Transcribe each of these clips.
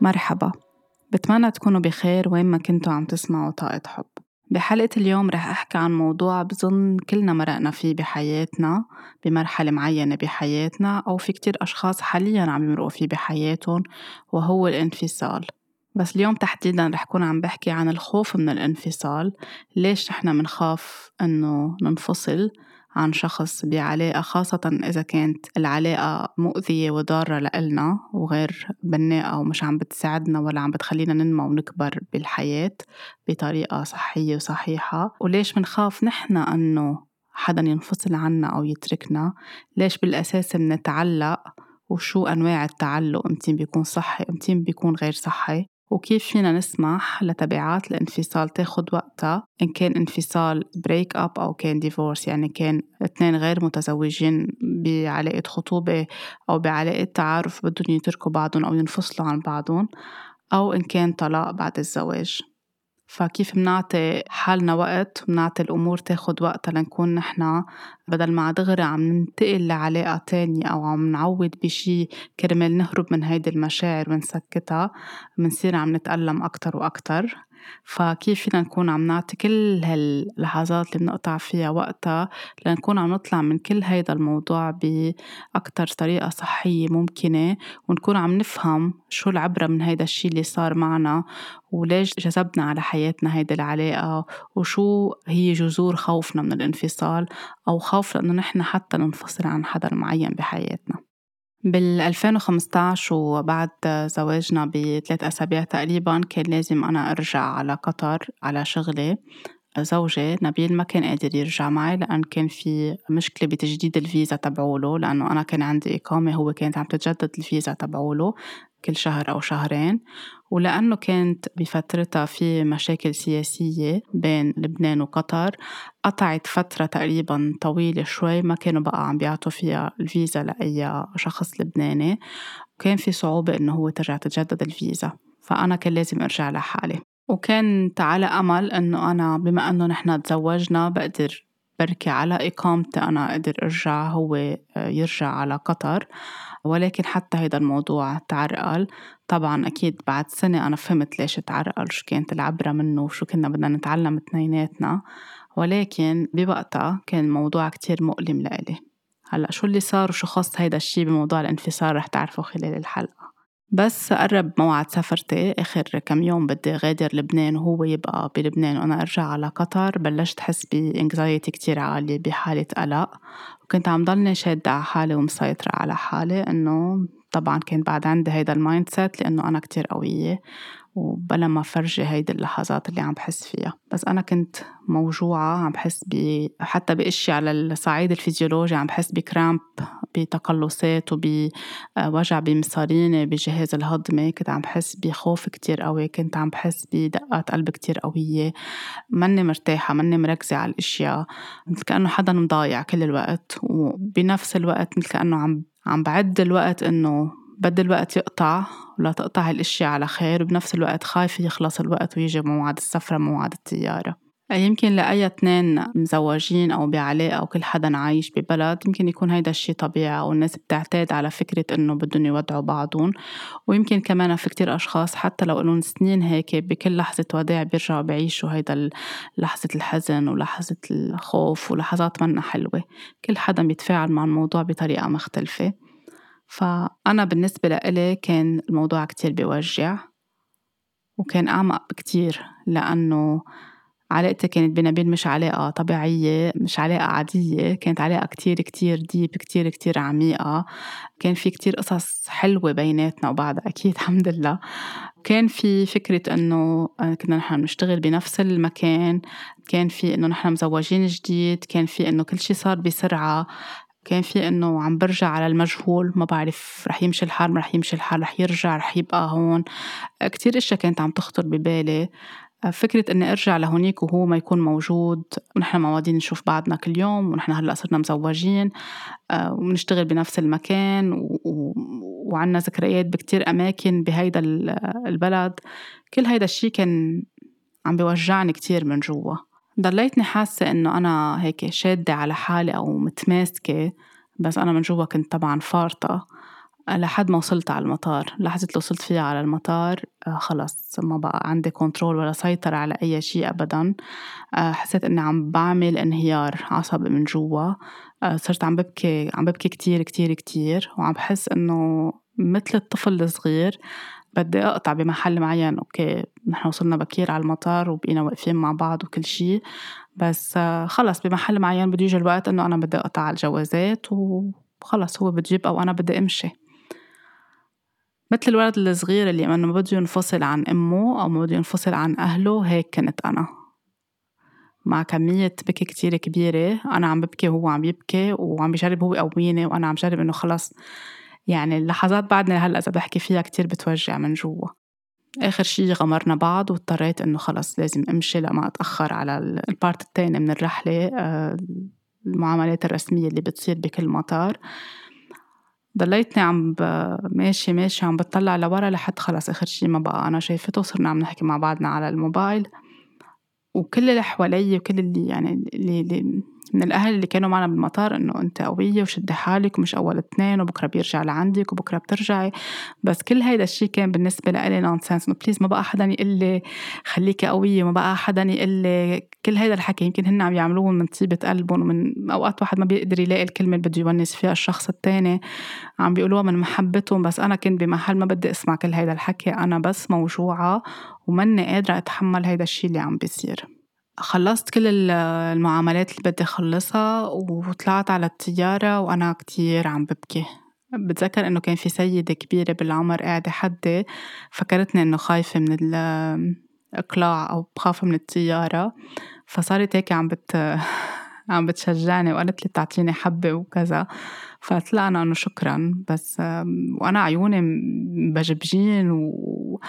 مرحبا. بتمنى تكونوا بخير وين ما كنتوا عم تسمعوا طاقة حب. بحلقة اليوم رح أحكي عن موضوع بظن كلنا مرقنا فيه بحياتنا بمرحلة معينة بحياتنا أو في كتير أشخاص حاليا عم يمرقوا فيه بحياتهم وهو الانفصال. بس اليوم تحديدا رح كون عم بحكي عن الخوف من الانفصال ليش نحن منخاف إنه ننفصل عن شخص بعلاقة خاصة إذا كانت العلاقة مؤذية وضارة لإلنا وغير بناءة ومش عم بتساعدنا ولا عم بتخلينا ننمى ونكبر بالحياة بطريقة صحية وصحيحة. وليش منخاف نحن أنه حدا ينفصل عنا أو يتركنا؟ ليش بالأساس منتعلق؟ وشو أنواع التعلق؟ إمتين بيكون صحي إمتين بيكون غير صحي؟ وكيف فينا نسمح لتبعات الانفصال تاخد وقتها؟ إن كان انفصال break up أو كان divorce يعني كان اثنين غير متزوجين بعلاقة خطوبة أو بعلاقة تعارف بدهم يتركوا بعضهم أو ينفصلوا عن بعضهم أو إن كان طلاق بعد الزواج. فكيف منعطي حالنا وقت منعطي الأمور تاخد وقتها لنكون نحنا بدل ما دغري عم ننتقل لعلاقة تانية أو عم نعوض بشي كرمال نهرب من هيدي المشاعر ونسكتها منصير عم نتألم أكتر وأكتر. فكيف فينا نكون عم نعطي كل هاللحظات اللي بنقطع فيها وقتها لنكون عم نطلع من كل هيدا الموضوع بأكتر طريقة صحية ممكنة ونكون عم نفهم شو العبرة من هيدا الشي اللي صار معنا وليش جذبنا على حياتنا هيدي العلاقة وشو هي جذور خوفنا من الانفصال أو خوف لأنه نحن حتى ننفصل عن حدا معين بحياتنا. بال 2015 وبعد زواجنا بثلاث أسابيع تقريبا كان لازم أنا أرجع على قطر على شغلي. زوجي نبيل ما كان قادر يرجع معي لأن كان في مشكلة بتجديد الفيزا تبعوله لأنه أنا كان عندي إقامة هو كانت عم تتجدد الفيزا تبعوله. كل شهر أو شهرين ولأنه كانت بفترتها في مشاكل سياسية بين لبنان وقطر قطعت فترة تقريبا طويلة شوي ما كانوا بقى عم بيعطوا فيها الفيزا لأي شخص لبناني وكان في صعوبة إنه هو ترجع تتجدد الفيزا فأنا كان لازم أرجع لحالي. وكانت على أمل إنه أنا بما إنه نحن تزوجنا بقدر بركي على إقامتي أنا أقدر أرجع هو يرجع على قطر. ولكن حتى هيدا الموضوع تعرقل. طبعا أكيد بعد سنة أنا فهمت ليش تعرقل شو كانت العبرة منه وشو كنا بدنا نتعلم اثنيناتنا. ولكن بوقتها كان الموضوع كتير مؤلم لإلي. هلأ شو اللي صار وشو خص هيدا الشي بموضوع الانفصال رح تعرفوا خلال الحلقة. بس قرب موعد سفرتي آخر كم يوم بدي غادر لبنان وهو يبقى بلبنان. وأنا أرجع على قطر بلشت أحس بإنكزايتي كتير عالية بحالة قلق. وكنت عم ضلني شادة على حالي ومسيطرة على حالي إنه طبعا كان بعد عندي هيدا ال mindset لأنه أنا كتير قوية وبلا ما فرجي هيدي اللحظات اللي عم بحس فيها. بس أنا كنت موجوعة عم بحس ب حتى بأشياء على الصعيد الفيزيولوجي عم بحس ب cramp بتقلصات وبوجع بمصاريني بجهاز الهضمي كنت عم بحس بخوف كتير قوي كنت عم بحس بدقات قلب كتير قوية. مني مرتاحة مني مركزة على الأشياء مثل كأنه حدا مضايع كل الوقت وبنفس الوقت مثل كأنه عم عم بعد الوقت إنه بدي الوقت يقطع ولا تقطع الاشياء على خير وبنفس الوقت خايفة يخلص الوقت ويجي موعد السفرة موعد الطيارة يمكن لأي اثنين مزوجين أو بعلاقة أو كل حدا عايش ببلد يمكن يكون هيدا الشي طبيعي أو الناس بتعتاد على فكرة إنه بدهم يودعوا بعضهم. ويمكن كمان في كتير أشخاص حتى لو إلهم سنين هيك بكل لحظة وداع بيرجعوا بيعيشوا هيدا لحظة الحزن ولحظة الخوف ولحظات منا حلوة. كل حدا بيتفاعل مع الموضوع بطريقة مختلفة. فأنا بالنسبة لإلي كان الموضوع كتير بيوجع وكان أعمق بكتير لأنه علاقتي كانت بنبيل مش علاقة طبيعية مش علاقة عادية كانت علاقة كتير كتير ديب كتير كتير عميقة. كان في كتير قصص حلوة بيناتنا وبعدها أكيد الحمد لله. كان في فكرة إنه كنا نحن بنشتغل بنفس المكان كان في إنه نحن مزوجين جديد كان في إنه كل شي صار بسرعة كان في إنه عم برجع على المجهول ما بعرف رح يمشي الحال ما رح يمشي الحال رح يرجع رح يبقى هون. كتير إشياء كانت عم تخطر ببالي. فكرة إني أرجع لهونيك وهو ما يكون موجود ونحن معودين نشوف بعضنا كل يوم ونحن هلأ صرنا مزوجين وبنشتغل بنفس المكان. وعنا ذكريات بكتير أماكن بهيدا البلد كل هيدا الشي كان عم بيوجعني كتير من جوا ضليتني حاسة إنه أنا هيك شادة على حالي أو متماسكة بس أنا من جوا كنت طبعا فارطة لحد ما وصلت على المطار. لحظة اللي وصلت فيها على المطار آه، خلص ما بقى عندي كنترول ولا سيطرة على أي شيء أبدا. آه، حسيت إني عم بعمل انهيار عصبي من جوا. آه، صرت عم ببكي عم ببكي كتير كتير كتير. وعم بحس إنه مثل الطفل الصغير بدي أقطع بمحل معين. أوكي نحن وصلنا بكير على المطار وبقينا واقفين مع بعض وكل شي بس خلص بمحل معين بده يجي الوقت إنه أنا بدي أقطع الجوازات وخلص هو بده يبقى وأنا بدي أمشي. مثل الولد الصغير اللي انه ما بده ينفصل عن أمه أو ما بده ينفصل عن أهله هيك كنت أنا. مع كمية بكي كتير كبيرة أنا عم ببكي وهو عم يبكي وعم بجرب هو يقويني وأنا عم جرب إنه خلص. يعني اللحظات بعدني هلأ إذا بحكي فيها كتير بتوجع من جوا. آخر شي غمرنا بعض واضطريت إنه خلص لازم أمشي لما أتأخر على البارت التاني من الرحلة آه، المعاملات الرسمية اللي بتصير بكل مطار. ضليتني عم ماشي ماشي عم بتطلع لورا لحد خلص آخر شي ما بقى. أنا شايفته وصرنا عم نحكي مع بعضنا على الموبايل. وكل اللي حوالي وكل اللي يعني اللي, اللي من الأهل اللي كانوا معنا بالمطار إنه أنت قوية وشدي حالك ومش أول اثنين وبكرة بيرجع لعندك وبكرة بترجعي. بس كل هيدا الشيء كان بالنسبة لإلي nonsense إنه please ما بقى حدا يقول لي خليكي قوية ما بقى حدا يقول لي كل هيدا الحكي يمكن هن عم يعملوه من طيبة قلبهم ومن أوقات واحد ما بيقدر يلاقي الكلمة اللي بده يونس فيها الشخص التاني. عم بيقولوها من محبتهم. بس أنا كنت بمحل ما بدي أسمع كل هيدا الحكي. أنا بس موجوعة وماني قادرة أتحمل هيدا الشيء اللي عم بيصير. خلصت كل المعاملات اللي بدي أخلصها وطلعت على الطيارة وأنا كتير عم ببكي. بتذكر إنه كان في سيدة كبيرة بالعمر قاعدة حدي فكرتني إنه خايفة من الإقلاع أو بخاف من الطيارة فصارت هيك عم بت عم بتشجعني وقالت لي تعطيني حبة وكذا. فقلت لها أنا إنه شكرا بس وأنا عيوني بجبجين و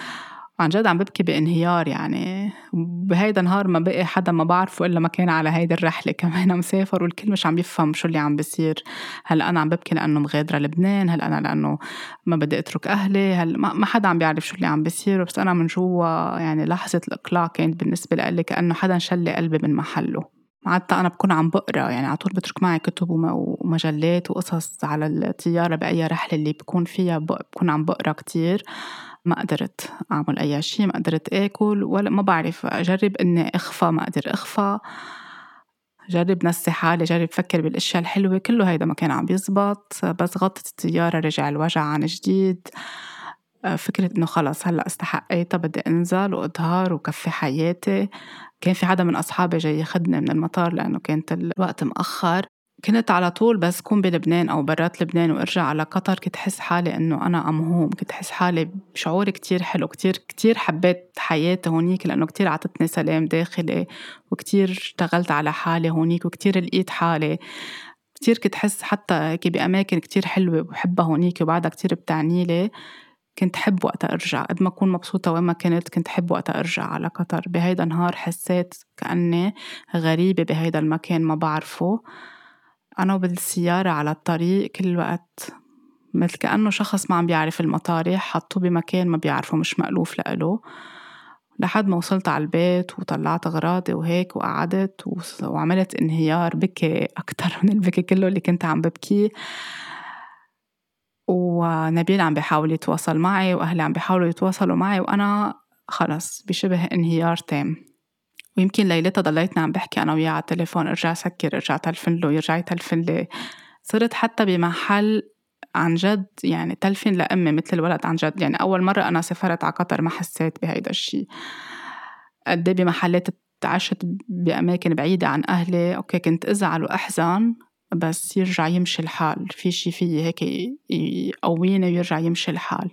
عن جد عم ببكي بانهيار يعني. بهيدا النهار ما بقي حدا ما بعرفه إلا ما كان على هيدي الرحلة. كمان مسافر والكل مش عم يفهم شو اللي عم بيصير هل أنا عم ببكي لأنه مغادرة لبنان؟ هل أنا لأنه ما بدي أترك أهلي؟ هل ما حدا عم بيعرف شو اللي عم بيصير بس أنا من جوا يعني لحظة الإقلاع كانت بالنسبة لي كأنه حدا شل قلبي من محله. عادة أنا بكون عم بقرأ يعني على طول بترك معي كتب ومجلات وقصص على الطيارة بأي رحلة اللي بكون فيها بكون عم بقرأ كتير. ما قدرت أعمل أي شيء ما قدرت آكل ولا ما بعرف أجرب إني أخفى ما أقدر أخفى. جرب نسي حالي جرب فكر بالأشياء الحلوة كله هيدا ما كان عم بيزبط. بس غطت الطيارة رجع الوجع عن جديد. فكرة إنه خلص هلأ استحقيتها بدي أنزل وأظهر وكفي حياتي. كان في حدا من أصحابي جاي ياخدني من المطار لأنه كانت الوقت مأخر. كنت على طول بس كون بلبنان أو برات لبنان وأرجع على قطر كنت حس حالي إنه أنا أم هوم كنت حس حالي بشعور كتير حلو كتير كتير حبيت حياتي هونيك لأنه كتير عطتني سلام داخلي وكتير اشتغلت على حالي هونيك وكتير لقيت حالي. كتير كنت حس حتى هيك بأماكن كتير حلوة بحبها هونيك وبعدها كتير بتعنيلي كنت حب وقتها أرجع. قد ما أكون مبسوطة وين ما كنت كنت حب وقتها أرجع على قطر. بهيدا النهار حسيت كأني غريبة بهيدا المكان ما بعرفه. أنا وبالسيارة على الطريق كل وقت مثل كأنه شخص ما عم بيعرف المطارح حطوه بمكان ما بيعرفه مش مألوف لإله. لحد ما وصلت على البيت وطلعت أغراضي وهيك وقعدت وعملت انهيار بكي أكتر من البكي كله اللي كنت عم ببكيه. ونبيل عم بيحاول يتواصل معي وأهلي عم بيحاولوا يتواصلوا معي وأنا خلص بشبه انهيار تام. ويمكن ليلتها ضليتني عم بحكي أنا وياه على التليفون ارجع سكر ارجع تلفن له يرجع يتلفن لي. صرت حتى بمحل عن جد يعني تلفن لأمي مثل الولد عن جد. يعني أول مرة أنا سافرت على قطر ما حسيت بهيدا الشي. قد إيه بمحلات عشت بأماكن بعيدة عن أهلي. okay كنت أزعل وأحزن. بس يرجع يمشي الحال. في شي فيي هيك يقويني ويرجع يمشي الحال.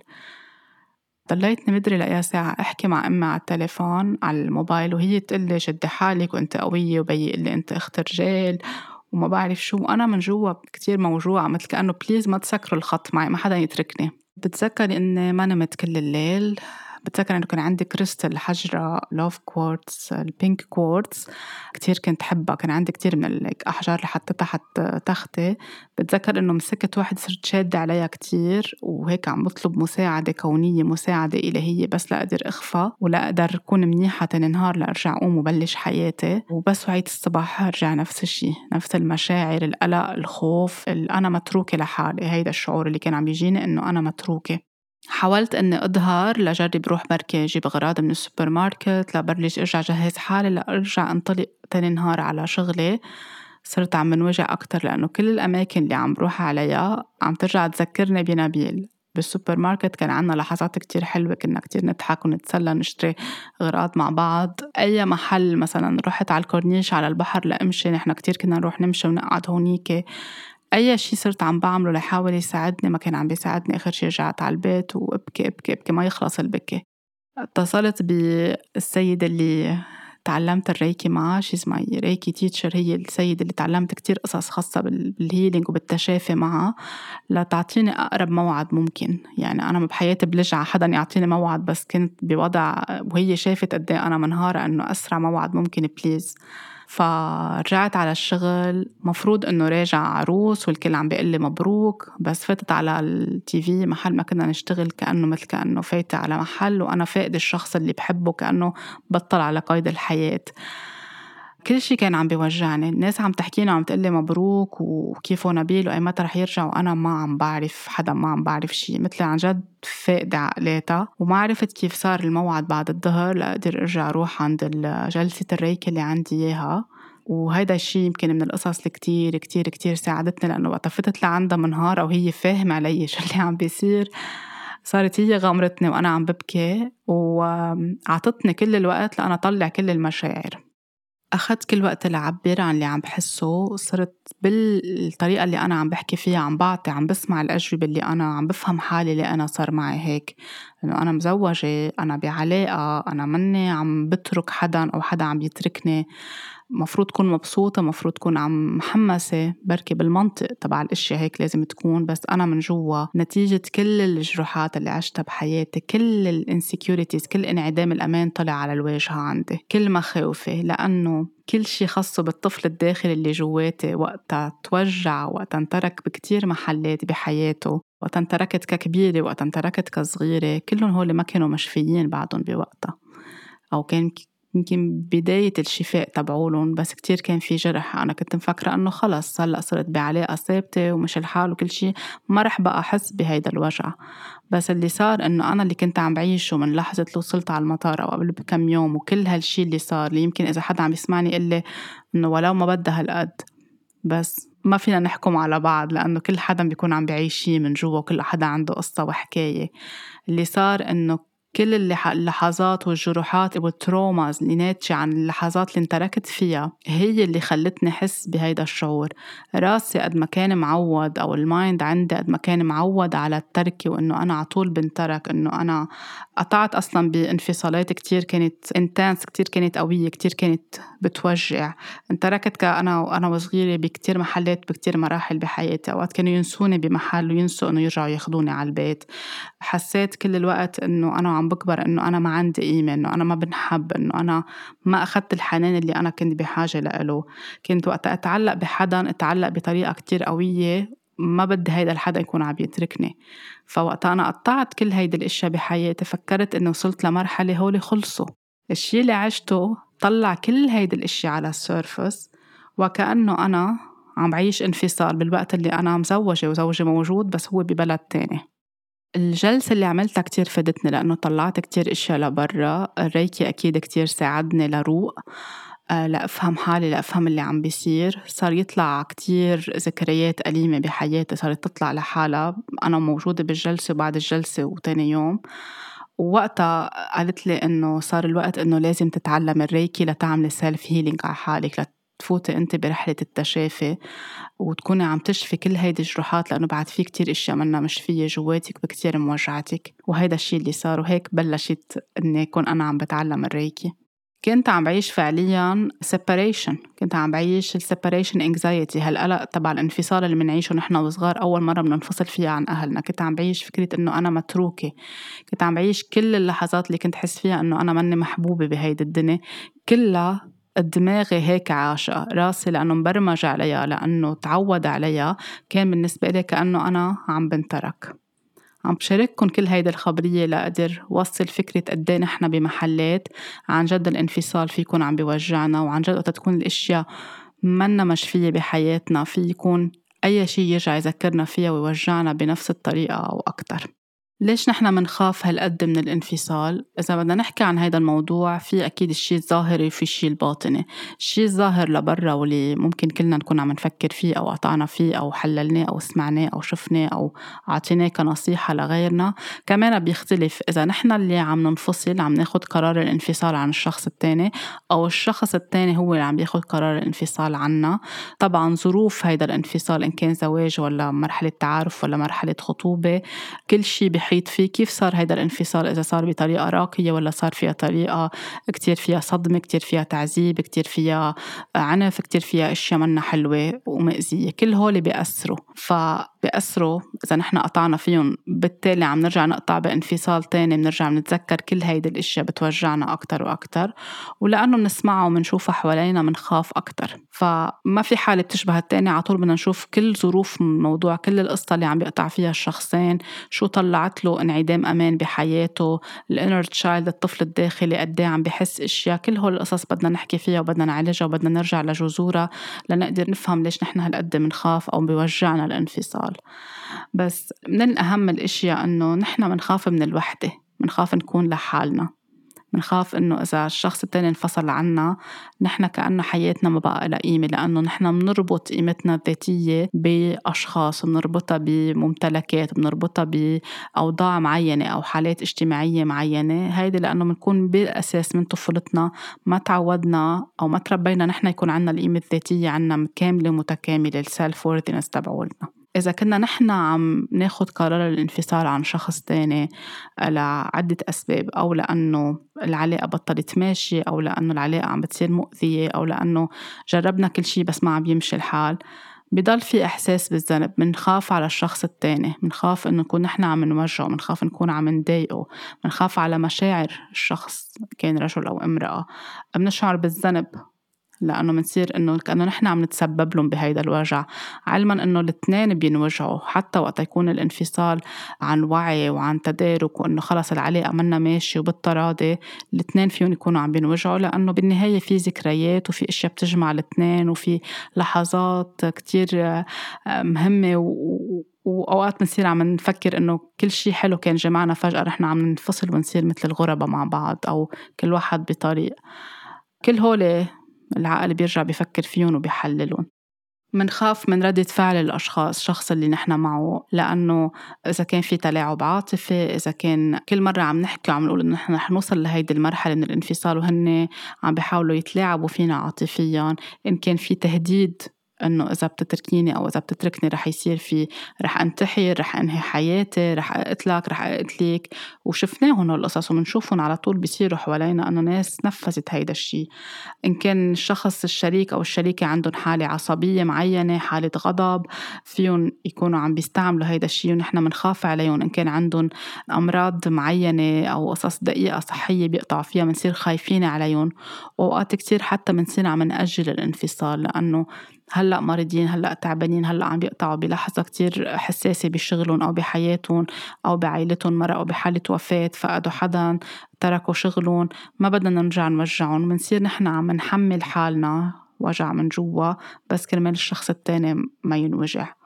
ضليتني مدري لأي ساعة أحكي مع أمي على التليفون على الموبايل وهي تقول لي شدي حالك وأنت قوية وبي لي أنت أخت رجال وما بعرف شو. وأنا من جوا كتير موجوعة مثل كأنه please ما تسكروا الخط معي ما حدا يتركني. بتذكر إني ما نمت كل الليل. بتذكر إنه كان عندي كريستال حجرة love quartz ال pink quartz كتير كنت حبها كان عندي كتير من الأحجار اللي حطيتها تحت تختي. بتذكر إنه مسكت واحد صرت شادة عليها كتير. وهيك عم بطلب مساعدة كونية مساعدة إلهية بس لأقدر أغفى. ولا أقدر أكون منيحة تاني نهار لأرجع أقوم وبلش حياتي. وبس وعيت الصباح أرجع نفس الشي. نفس المشاعر القلق الخوف أنا متروكة لحالي. هيدا الشعور اللي كان عم يجيني إنه أنا متروكة. حاولت إني أظهر لجرب روح بركي أجيب أغراض من السوبر ماركت لبلش أرجع جهز حالي لأرجع أنطلق تاني نهار على شغلي. صرت عم منوجع أكتر لأنه كل الأماكن اللي عم بروح عليها عم ترجع تذكرني بنبيل بالسوبر ماركت كان عنا لحظات كتير حلوة كنا كتير نضحك ونتسلى نشتري أغراض مع بعض. أي محل مثلا رحت على الكورنيش على البحر لأمشي نحن كتير كنا نروح نمشي ونقعد هونيك. أي شي صرت عم بعمله لحاول يساعدني ما كان عم بيساعدني. آخر شي رجعت على البيت وأبكي أبكي أبكي ما يخلص البكي. اتصلت بالسيدة اللي تعلمت الريكي معها she's my Reiki teacher هي السيدة اللي تعلمت كتير قصص خاصة بال healing وبالتشافي معها لتعطيني أقرب موعد ممكن. يعني أنا بحياتي بلج ع حدا يعطيني موعد بس كنت بوضع وهي شافت قد إيه أنا منهارة إنه أسرع موعد ممكن please فرجعت على الشغل مفروض إنه راجع عروس والكل عم بيقول لي مبروك بس فتت على التي في محل ما كنا نشتغل كأنه مثل كأنه فايتة على محل وأنا فاقد الشخص اللي بحبه كأنه بطل على قيد الحياة. كل شيء كان عم بيوجعني. الناس عم تحكينا وعم تقلي مبروك وكيفه نبيل وأي متى رح يرجع وأنا ما عم بعرف حدا ما عم بعرف شيء مثلي عن جد فاقدة عقلاتها وما عرفت كيف صار الموعد بعد الظهر لأقدر أرجع أروح عند جلسة الريكي اللي عندي إياها. وهيدا الشيء يمكن من القصص اللي كتير كتير كتير ساعدتني لأنه وقت فتت لعندها منهار وهي فاهمة علي شو اللي عم بيصير. صارت هي غامرتني وأنا عم ببكي. وعطتني كل الوقت لأنا أطلع كل المشاعر. أخذت كل وقت لأعبر عن اللي عم بحسه صرت بالطريقة اللي أنا عم بحكي فيها عم بعطي عم بسمع الأجوبة اللي أنا عم بفهم حالي اللي أنا صار معي هيك. إنه أنا مزوجة أنا بعلاقة أنا مني عم بترك حدا أو حدا عم يتركني. مفروض تكون مبسوطة مفروض تكون عم محمسة بركي بالمنطق تبع الإشياء هيك لازم تكون. بس أنا من جوا نتيجة كل الجروحات اللي عشتها بحياتي كل ال insecurities كل انعدام الأمان طلع على الواجهة عندي. كل مخاوفي لأنه كل شي خاصه بالطفل الداخلي اللي جواتي وقتها توجع وقتها انترك بكتير محلات بحياته وقتها انتركت ككبيرة وقتها انتركت كصغيرة كلهم هول ما كانوا مشفيين بعدهم بوقتها. أو كان يمكن بداية الشفاء تبعولن بس كتير كان في جرح. أنا كنت مفكرة إنه خلص هلأ صرت بعلاقة ثابتة ومش الحال وكل شي ما رح بقى أحس بهيدا الوجع. بس اللي صار إنه أنا اللي كنت عم بعيشه من لحظة وصلت على المطار أو قبل بكم يوم وكل هالشي اللي صار اللي يمكن إذا حدا عم يسمعني يقول لي إنه ولو ما بدها هالقد. بس ما فينا نحكم على بعض لأنه كل حدا بيكون عم بعيش شي من جوا وكل حدا عنده قصة وحكاية. اللي صار إنه كل اللحظات والجروحات وال traumas اللي ناتجة عن اللحظات اللي انتركت فيها هي اللي خلتني أحس بهيدا الشعور. راسي قد ما كان معود أو ال mind عندي قد ما كان معود على التركة وإنه أنا على طول بنترك إنه أنا قطعت أصلا بانفصالات كتير كانت intense كتير كانت قوية كتير كانت بتوجع. انتركت كأنا وأنا وصغيرة بكتير محلات بكتير مراحل بحياتي. أوقات كانوا ينسوني بمحل وينسوا إنه يرجعوا ياخدوني على البيت. حسيت كل الوقت إنه أنا عم بكبر إنه أنا ما عندي قيمة إنه أنا ما بنحب إنه أنا ما أخدت الحنان اللي أنا كنت بحاجة له كنت وقت أتعلق بحدا أتعلق بطريقة كتير قوية ما بدي هيدا الحدا يكون عم يتركني. فوقت أنا قطعت كل هيدي الأشياء بحياتي فكرت إنه وصلت لمرحلة هولي خلصوا. الشي اللي عشته طلع كل هيدي الأشياء على السيرفس وكأنه أنا عم بعيش انفصال بالوقت اللي أنا مزوجة وزوجي موجود بس هو ببلد تاني. الجلسة اللي عملتها كتير فادتني لأنه طلعت كتير إشياء لبرا. الريكي أكيد كتير ساعدني لروق آه، لأفهم حالي لأفهم اللي عم بيصير. صار يطلع كتير ذكريات أليمة بحياتي صارت تطلع لحالها. أنا موجودة بالجلسة وبعد الجلسة وتاني يوم. ووقتها قالت لي إنه صار الوقت إنه لازم تتعلم الريكي لتعملي self healing على حالك تفوتي انت برحلة التشافي وتكوني عم تشفي كل هيدي الجروحات لأنه بعد في كتير أشياء منا مشفية جواتك بكتير موجعتك وهيدا الشيء اللي صار وهيك بلشت إني أكون أنا عم بتعلم الريكي كنت عم بعيش فعليا separation كنت عم بعيش separation anxiety هالقلق تبع الانفصال اللي بنعيشه نحن وصغار أول مرة بننفصل فيها عن أهلنا. كنت عم بعيش فكرة إنه أنا متروكة. كنت عم بعيش كل اللحظات اللي كنت حس فيها إنه أنا ماني محبوبة بهيدي الدنيا كلها دماغي هيك عاشقة راسي لأنه مبرمج عليها لأنه تعود عليها. كان بالنسبة لي كأنه أنا عم بنترك. عم بشارككم كل هيدي الخبرية لأقدر وصل فكرة قد نحن بمحلات. عن جد الانفصال في يكون عم بيوجعنا وعن جد وقت تكون الأشياء منا مشفية بحياتنا في يكون أي شيء يرجع يذكرنا فيها ويوجعنا بنفس الطريقة أو أكتر. ليش نحن منخاف هالقد من الانفصال؟ إذا بدنا نحكي عن هذا الموضوع في أكيد الشيء الظاهري وفي الشيء الباطني. الشيء الظاهر لبرا واللي ممكن كلنا نكون عم نفكر فيه أو قطعنا فيه أو حللناه أو سمعناه أو شفناه أو عطيناه كنصيحة لغيرنا. كمان بيختلف إذا نحن اللي عم ننفصل عم ناخد قرار الانفصال عن الشخص التاني أو الشخص التاني هو اللي عم بياخد قرار الانفصال عنا. طبعا ظروف هيدا الانفصال إن كان زواج ولا مرحلة تعارف ولا مرحلة خطوبة كل شيء بحيط فيه كيف صار هيدا الانفصال؟ إذا صار بطريقة راقية ولا صار فيها طريقة كتير فيها صدمة كتير فيها تعذيب كتير فيها عنف كتير فيها أشياء منا حلوة ومأزية كل هول بيأثروا. فبيأثروا إذا نحن قطعنا فيهم بالتالي عم نرجع نقطع بانفصال تاني بنرجع بنتذكر كل هيدي الأشياء بتوجعنا أكتر وأكتر ولأنه بنسمعها وبنشوفها حوالينا بنخاف أكتر. فما في حالة بتشبه التانية على طول بدنا نشوف كل ظروف الموضوع كل القصة اللي عم بيقطع فيها الشخصين شو طلعت له انعدام أمان بحياته ال inner child الطفل الداخلي قد إيه عم بحس أشياء كل هول القصص بدنا نحكي فيها وبدنا نعالجها وبدنا نرجع لجذورها لنقدر نفهم ليش نحن هالقد بنخاف أو بيوجعنا الانفصال. بس من الاهم الأشياء إنه نحن بنخاف من الوحدة بنخاف نكون لحالنا. بنخاف إنه إذا الشخص التاني انفصل عنا نحن كأنه حياتنا ما بقى لها قيمة لأنه نحن بنربط قيمتنا الذاتية بأشخاص بنربطها بممتلكات بنربطها بأوضاع معينة أو حالات اجتماعية معينة. هيدي لأنه بنكون بالأساس من طفولتنا ما تعودنا أو ما تربينا نحن يكون عنا القيمة الذاتية عنا كاملة متكاملة السيلف وورثينس تبعولنا. إذا كنا نحن عم ناخد قرار الانفصال عن شخص تاني لعدة أسباب أو لأنه العلاقة بطلت ماشي أو لأنه العلاقة عم بتصير مؤذية أو لأنه جربنا كل شي بس ما عم يمشي الحال بضل في إحساس بالذنب. منخاف على الشخص التاني منخاف إنه نكون نحن عم نوجعه منخاف نكون عم نضايقه منخاف على مشاعر الشخص كان رجل أو امرأة. بنشعر بالذنب. لأنه منصير إنه كأنه نحن عم نتسبب لهم بهيدا الوجع. علما إنه الاثنين بينوجعوا حتى وقت يكون الانفصال عن وعي وعن تدارك وإنه خلص العلاقة منا ماشي وبالتراضي الاثنين فيهم يكونوا عم بينوجعوا. لأنه بالنهاية في ذكريات وفي أشياء بتجمع الاثنين وفي لحظات كتير آه، مهمة و وأوقات بنصير عم نفكر إنه كل شيء حلو كان جمعنا فجأة رحنا عم ننفصل ونصير مثل الغرباء مع بعض أو كل واحد بطريق. كل هول العقل بيرجع بيفكر فيهم وبيحللهم. منخاف من ردة فعل الأشخاص الشخص اللي نحن معه لأنه إذا كان في تلاعب عاطفي إذا كان كل مرة عم نحكي وعم نقول إنه نحن رح نوصل لهيدي المرحلة من الانفصال وهن عم بيحاولوا يتلاعبوا فينا عاطفيا. إن كان في تهديد إنه إذا بتتركيني أو إذا بتتركني رح يصير في رح أنتحر رح أنهي حياتي رح أقتلك رح أقتلك. وشفناهم القصص وبنشوفهم على طول بيصيروا حوالينا إنه ناس نفذت هيدا الشيء إن كان الشخص الشريك أو الشريكة عندهم حالة عصبية معينة حالة غضب فيهم يكونوا عم بيستعملوا هيدا الشيء ونحن بنخاف عليهم. إن كان عندهم أمراض معينة أو قصص دقيقة صحية بيقطعوا فيها بنصير خايفين عليهم. واوقات كتير حتى بنصير عم ناجل الانفصال لأنه هلأ مريضين هلأ تعبانين هلأ عم بيقطعوا بلحظة كتير حساسة بشغلهم أو بحياتهم أو بعائلتهم مرقوا بحالة وفاة فقدوا حدا تركوا شغلهم. ما بدنا نرجع نوجعهم بنصير نحن عم نحمل حالنا وجع من جوا بس كرمال الشخص التاني ما ينوجع.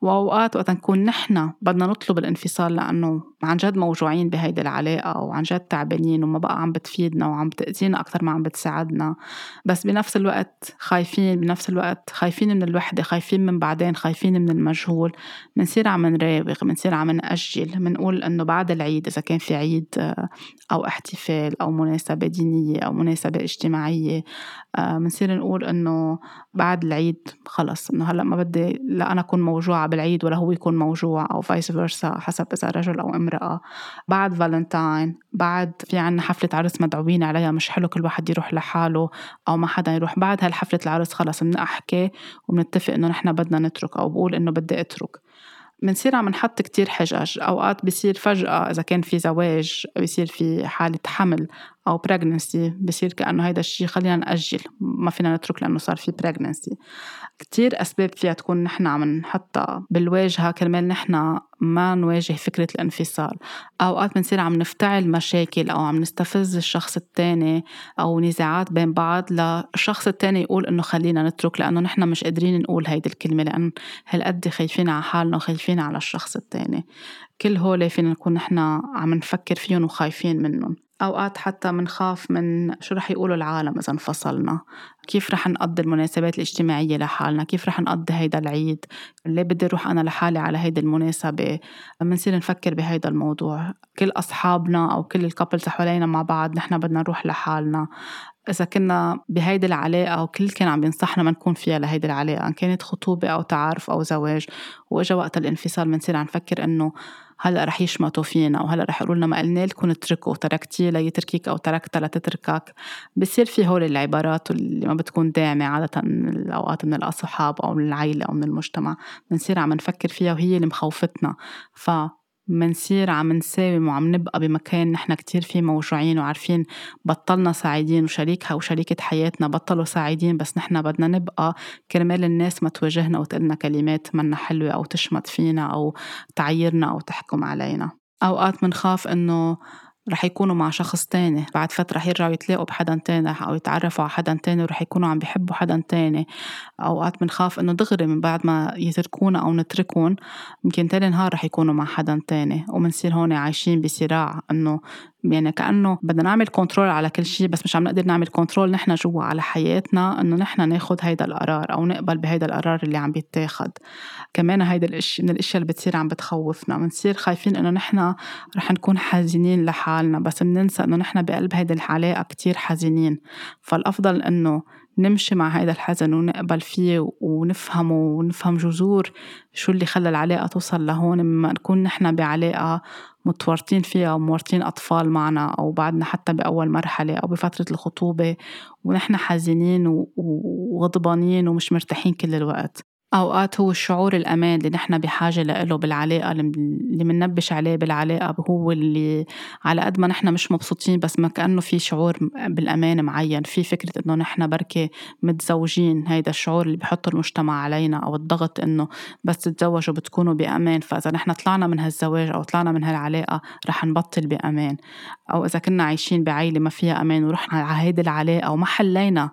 وأوقات وقت نكون نحن بدنا نطلب الانفصال لأنه عن جد موجوعين بهيدي العلاقة وعن جد تعبانين وما بقى عم بتفيدنا وعم بتأذينا أكثر ما عم بتساعدنا. بس بنفس الوقت خايفين بنفس الوقت خايفين من الوحدة خايفين من بعدين خايفين من المجهول. بنصير عم نراوغ بنصير عم نأجل بنقول إنه بعد العيد إذا كان في عيد آه، أو احتفال أو مناسبة دينية أو مناسبة اجتماعية بنصير نقول إنه بعد العيد خلص إنه هلأ ما بدي لا أنا أكون موجوعة بالعيد ولا هو يكون موجوع أو vice versa حسب إذا رجل امرأة امرأة. بعد فالنتاين بعد في عنا حفلة عرس مدعوين عليها مش حلو كل واحد يروح لحاله أو ما حدا يروح. بعد هالحفلة العرس خلص بنحكي وبنتفق إنه نحن بدنا نترك أو بقول إنه بدي أترك. بنصير عم نحط كتير حجج أوقات بصير فجأة إذا كان في زواج بصير في حالة حمل أو pregnancy بصير كأنه هيدا الشيء خلينا نأجل ما فينا نترك لأنه صار في pregnancy كتير أسباب فيها تكون نحن عم نحطها بالواجهة كرمال نحن ما نواجه فكرة الانفصال. أوقات بنصير عم نفتعل مشاكل أو عم نستفز الشخص التاني أو نزاعات بين بعض للشخص التاني يقول إنه خلينا نترك لأنه نحن مش قادرين نقول هيدي الكلمة لأن هالقد خايفين على حالنا وخايفين على الشخص التاني. كل هول فينا نكون نحن عم نفكر فيهم وخايفين منهم. أوقات حتى منخاف من شو رح يقولوا العالم إذا انفصلنا. كيف رح نقضي المناسبات الاجتماعية لحالنا؟ كيف رح نقضي هيدا العيد؟ ليه بدي أروح أنا لحالي على هيدي المناسبة؟ بنصير نفكر بهيدا الموضوع. كل أصحابنا أو كل الكابلز حوالينا مع بعض نحن بدنا نروح لحالنا. إذا كنا بهيدي العلاقة وكل كان عم ينصحنا ما نكون فيها لهيدي العلاقة إن كانت خطوبة أو تعارف أو زواج وإجا وقت الانفصال بنصير عم نفكر إنه هلا رح يشمتوا فينا وهلا رح يقولوا لنا ما قلنا لكم اتركوا تركتي ليتركك أو تركتها لتتركك. بصير في هول العبارات اللي ما بتكون داعمة عادة من الأوقات من الأصحاب أو من العائله أو من المجتمع بنصير عم نفكر فيها وهي اللي مخوفتنا. ف منصير عم نساوم وعم نبقى بمكان نحن كتير فيه موجوعين وعارفين بطلنا سعيدين وشريكها وشريكة حياتنا بطلوا سعيدين بس نحن بدنا نبقى كرمال الناس ما تواجهنا وتقلنا كلمات منا حلوة أو تشمت فينا أو تعيرنا أو تحكم علينا. أوقات منخاف إنه رح يكونوا مع شخص تاني. بعد فترة رح يرجعوا يتلاقوا بحدا تاني أو يتعرفوا على حدا تاني ورح يكونوا عم بيحبوا حدا تاني. أوقات بنخاف إنه دغري من بعد ما يتركونا أو نتركون يمكن تاني نهار رح يكونوا مع حدا تاني. ومنصير هون عايشين بصراع إنه يعني كأنه بدنا نعمل control على كل شيء بس مش عم نقدر نعمل control نحن جوا على حياتنا إنه نحن ناخد هيدا القرار أو نقبل بهيدا القرار اللي عم بيتاخد. كمان هيدا الاشي من الأشياء اللي بتصير عم بتخوفنا بنصير خايفين إنه نحن رح نكون حزينين لحالنا بس بننسى إنه نحن بقلب هيدا العلاقة كتير حزينين. فالأفضل إنه نمشي مع هيدا الحزن ونقبل فيه ونفهمه ونفهم جذور شو اللي خلى العلاقة توصل لهون مما نكون نحن بعلاقة متورطين فيها ومورطين أطفال معنا أو بعدنا حتى بأول مرحلة أو بفترة الخطوبة ونحن حزينين وغضبانين ومش مرتاحين كل الوقت. أوقات هو الشعور الأمان اللي نحن بحاجة له بالعلاقة اللي مننبش عليه بالعلاقة هو اللي على قد ما نحن مش مبسوطين بس ما كأنه في شعور بالأمان معين في فكرة إنه نحن بركة متزوجين. هيدا الشعور اللي بحطه المجتمع علينا أو الضغط إنه بس تتزوجوا بتكونوا بأمان. فإذا نحن طلعنا من هالزواج أو طلعنا من هالعلاقة رح نبطل بأمان. أو إذا كنا عايشين بعيلة ما فيها أمان ورحنا على هيدي العلاقة وما حلينا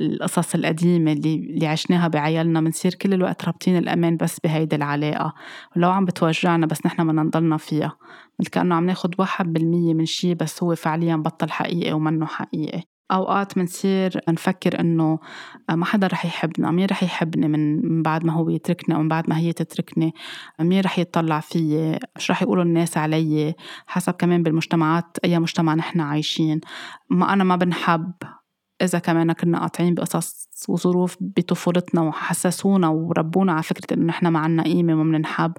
القصص القديمة اللي, اللي عشناها بعيالنا بنصير كل الوقت رابطين الأمان بس بهيدي العلاقة ولو عم بتوجعنا بس نحن بدنا نضلنا فيها. مثل كأنه عم ناخد واحد بالمية من شي بس هو فعليا بطل حقيقي ومنه حقيقي. أوقات بنصير نفكر إنه ما حدا رح يحبنا مين رح يحبني من بعد ما هو يتركني أو من بعد ما هي تتركني؟ مين رح يطلع فيي؟ شو رح يقولوا الناس علي؟ حسب كمان بالمجتمعات أي مجتمع نحن عايشين. ما أنا ما بنحب إذا كمان كنا قاطعين بقصص وظروف بطفولتنا وحسسونا وربونا على فكرة إنه نحن ما عنا قيمة وما بننحب.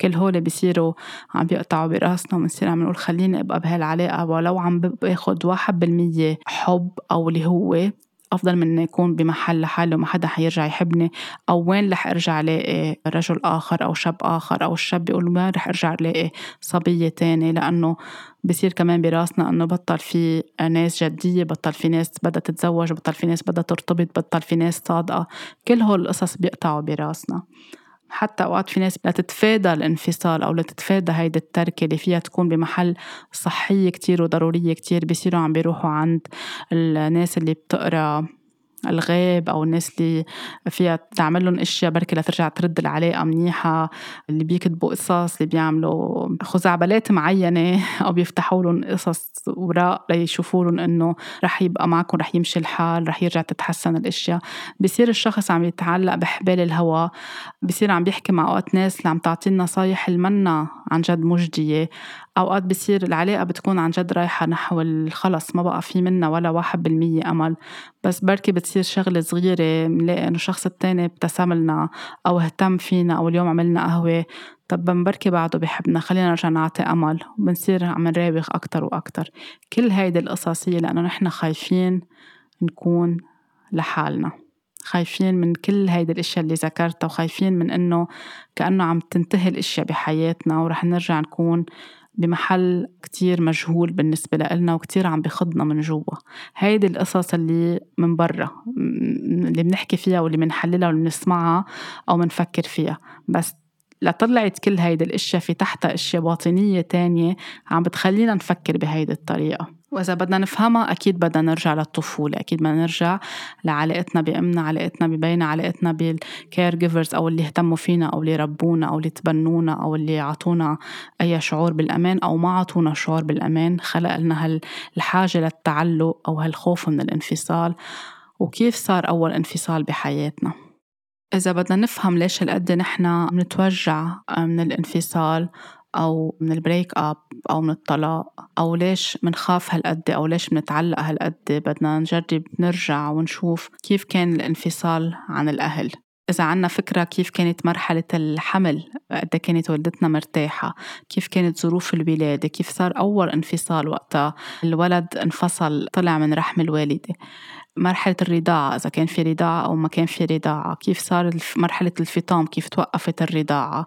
كل هول بيصيروا عم بيقطعوا براسنا وبنصير عم نقول خليني أبقى بهالعلاقة ولو عم باخد واحد بالمية حب أو اللي هو أفضل من يكون بمحل لحاله وما حدا حيرجع يحبني أو وين رح أرجع ألاقي رجل آخر أو شاب آخر أو الشاب بيقول وين رح أرجع ألاقي صبية تاني لأنه بصير كمان براسنا إنه بطل في ناس جدية بطل في ناس بدها تتزوج بطل في ناس بدها ترتبط بطل في ناس صادقة. كل هول القصص بيقطعوا براسنا. حتى أوقات في ناس لتتفادى الانفصال أو لتتفادى هيدي التركة اللي فيها تكون بمحل صحية كتير وضرورية كتير بيصيروا عم بيروحوا عند الناس اللي بتقرأ الغيب أو الناس اللي فيها تعمل لهم أشياء بركي لترجع ترد العلاقة منيحة اللي بيكتبوا قصص اللي بيعملوا خزعبلات معينة أو بيفتحوا لهم قصص وراء ليشوفوا لهم إنه رح يبقى معكم رح يمشي الحال رح يرجع تتحسن الأشياء. بصير الشخص عم يتعلق بحبال الهوى بصير عم بيحكي مع أوقات ناس اللي عم تعطي نصايح المنا عن جد مجدية. أوقات بصير العلاقة بتكون عن جد رايحة نحو خلص ما بقى في منا ولا واحد بالمية أمل. بس بركي بتصير شغلة صغيرة بنلاقي إنه الشخص التاني ابتسم لنا أو اهتم فينا أو اليوم عملنا قهوة. طب بركي بعده بحبنا خلينا نرجع نعطي أمل وبنصير عم نراوغ أكتر وأكتر. كل هيدي القصص هي لأنه نحن خايفين نكون لحالنا. خايفين من كل هيدي الأشياء اللي ذكرتها وخايفين من إنه كأنه عم تنتهي الأشياء بحياتنا ورح نرجع نكون بمحل كتير مجهول بالنسبة لنا وكتير عم بخضنا من جوا. هيدي القصص اللي من برا اللي بنحكي فيها واللي بنحللها واللي بنسمعها أو بنفكر فيها. بس لطلعت كل هيدي الأشياء في تحتها أشياء باطنية تانية عم بتخلينا نفكر بهيدي الطريقة. وإذا بدنا نفهمها أكيد بدنا نرجع للطفولة أكيد بدنا نرجع لعلاقتنا بأمنا علاقتنا ببينا علاقتنا بال caregivers أو اللي اهتموا فينا أو اللي ربونا أو اللي تبنونا أو اللي عطونا أي شعور بالأمان أو ما عطونا شعور بالأمان خلق لنا هالحاجة للتعلق أو هالخوف من الانفصال وكيف صار أول انفصال بحياتنا. إذا بدنا نفهم ليش هالقد نحن بنتوجع من الانفصال أو من ال break up أو من الطلاق أو ليش منخاف هالقد أو ليش منتعلق هالقد؟ بدنا نجرب نرجع ونشوف كيف كان الانفصال عن الأهل. إذا عنا فكرة كيف كانت مرحلة الحمل قد كانت والدتنا مرتاحة؟ كيف كانت ظروف الولادة؟ كيف صار أول انفصال وقتها؟ الولد انفصل طلع من رحم الوالدة. مرحلة الرضاعة إذا كان في رضاعة أو ما كان في رضاعة كيف صار مرحلة الفطام؟ كيف توقفت الرضاعة؟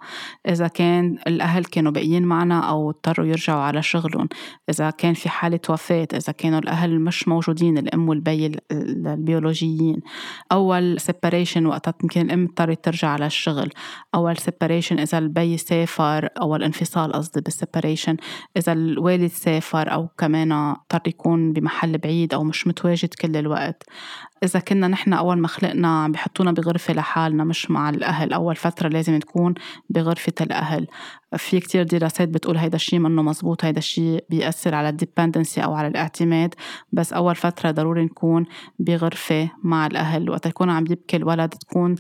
إذا كان الأهل كانوا باقيين معنا أو اضطروا يرجعوا على شغلهم. إذا كان في حالة وفاة إذا كانوا الأهل مش موجودين الأم والبي البيولوجيين. أول separation وقتها يمكن الأم اضطرت ترجع على الشغل. أول separation إذا البي سافر أو الانفصال قصدي بال separation إذا الوالد سافر أو كمان اضطر يكون بمحل بعيد أو مش متواجد كل الوقت. الوقت إذا كنا نحن أول ما خلقنا عم بحطونا بغرفة لحالنا مش مع الأهل. أول فترة لازم نكون بغرفة الأهل. في كتير دراسات بتقول هيدا الشيء منه مزبوط هيدا الشيء بيأثر على ال dependency أو على الاعتماد. بس أول فترة ضروري نكون بغرفة مع الأهل. وقت يكون عم يبكي الولد تكون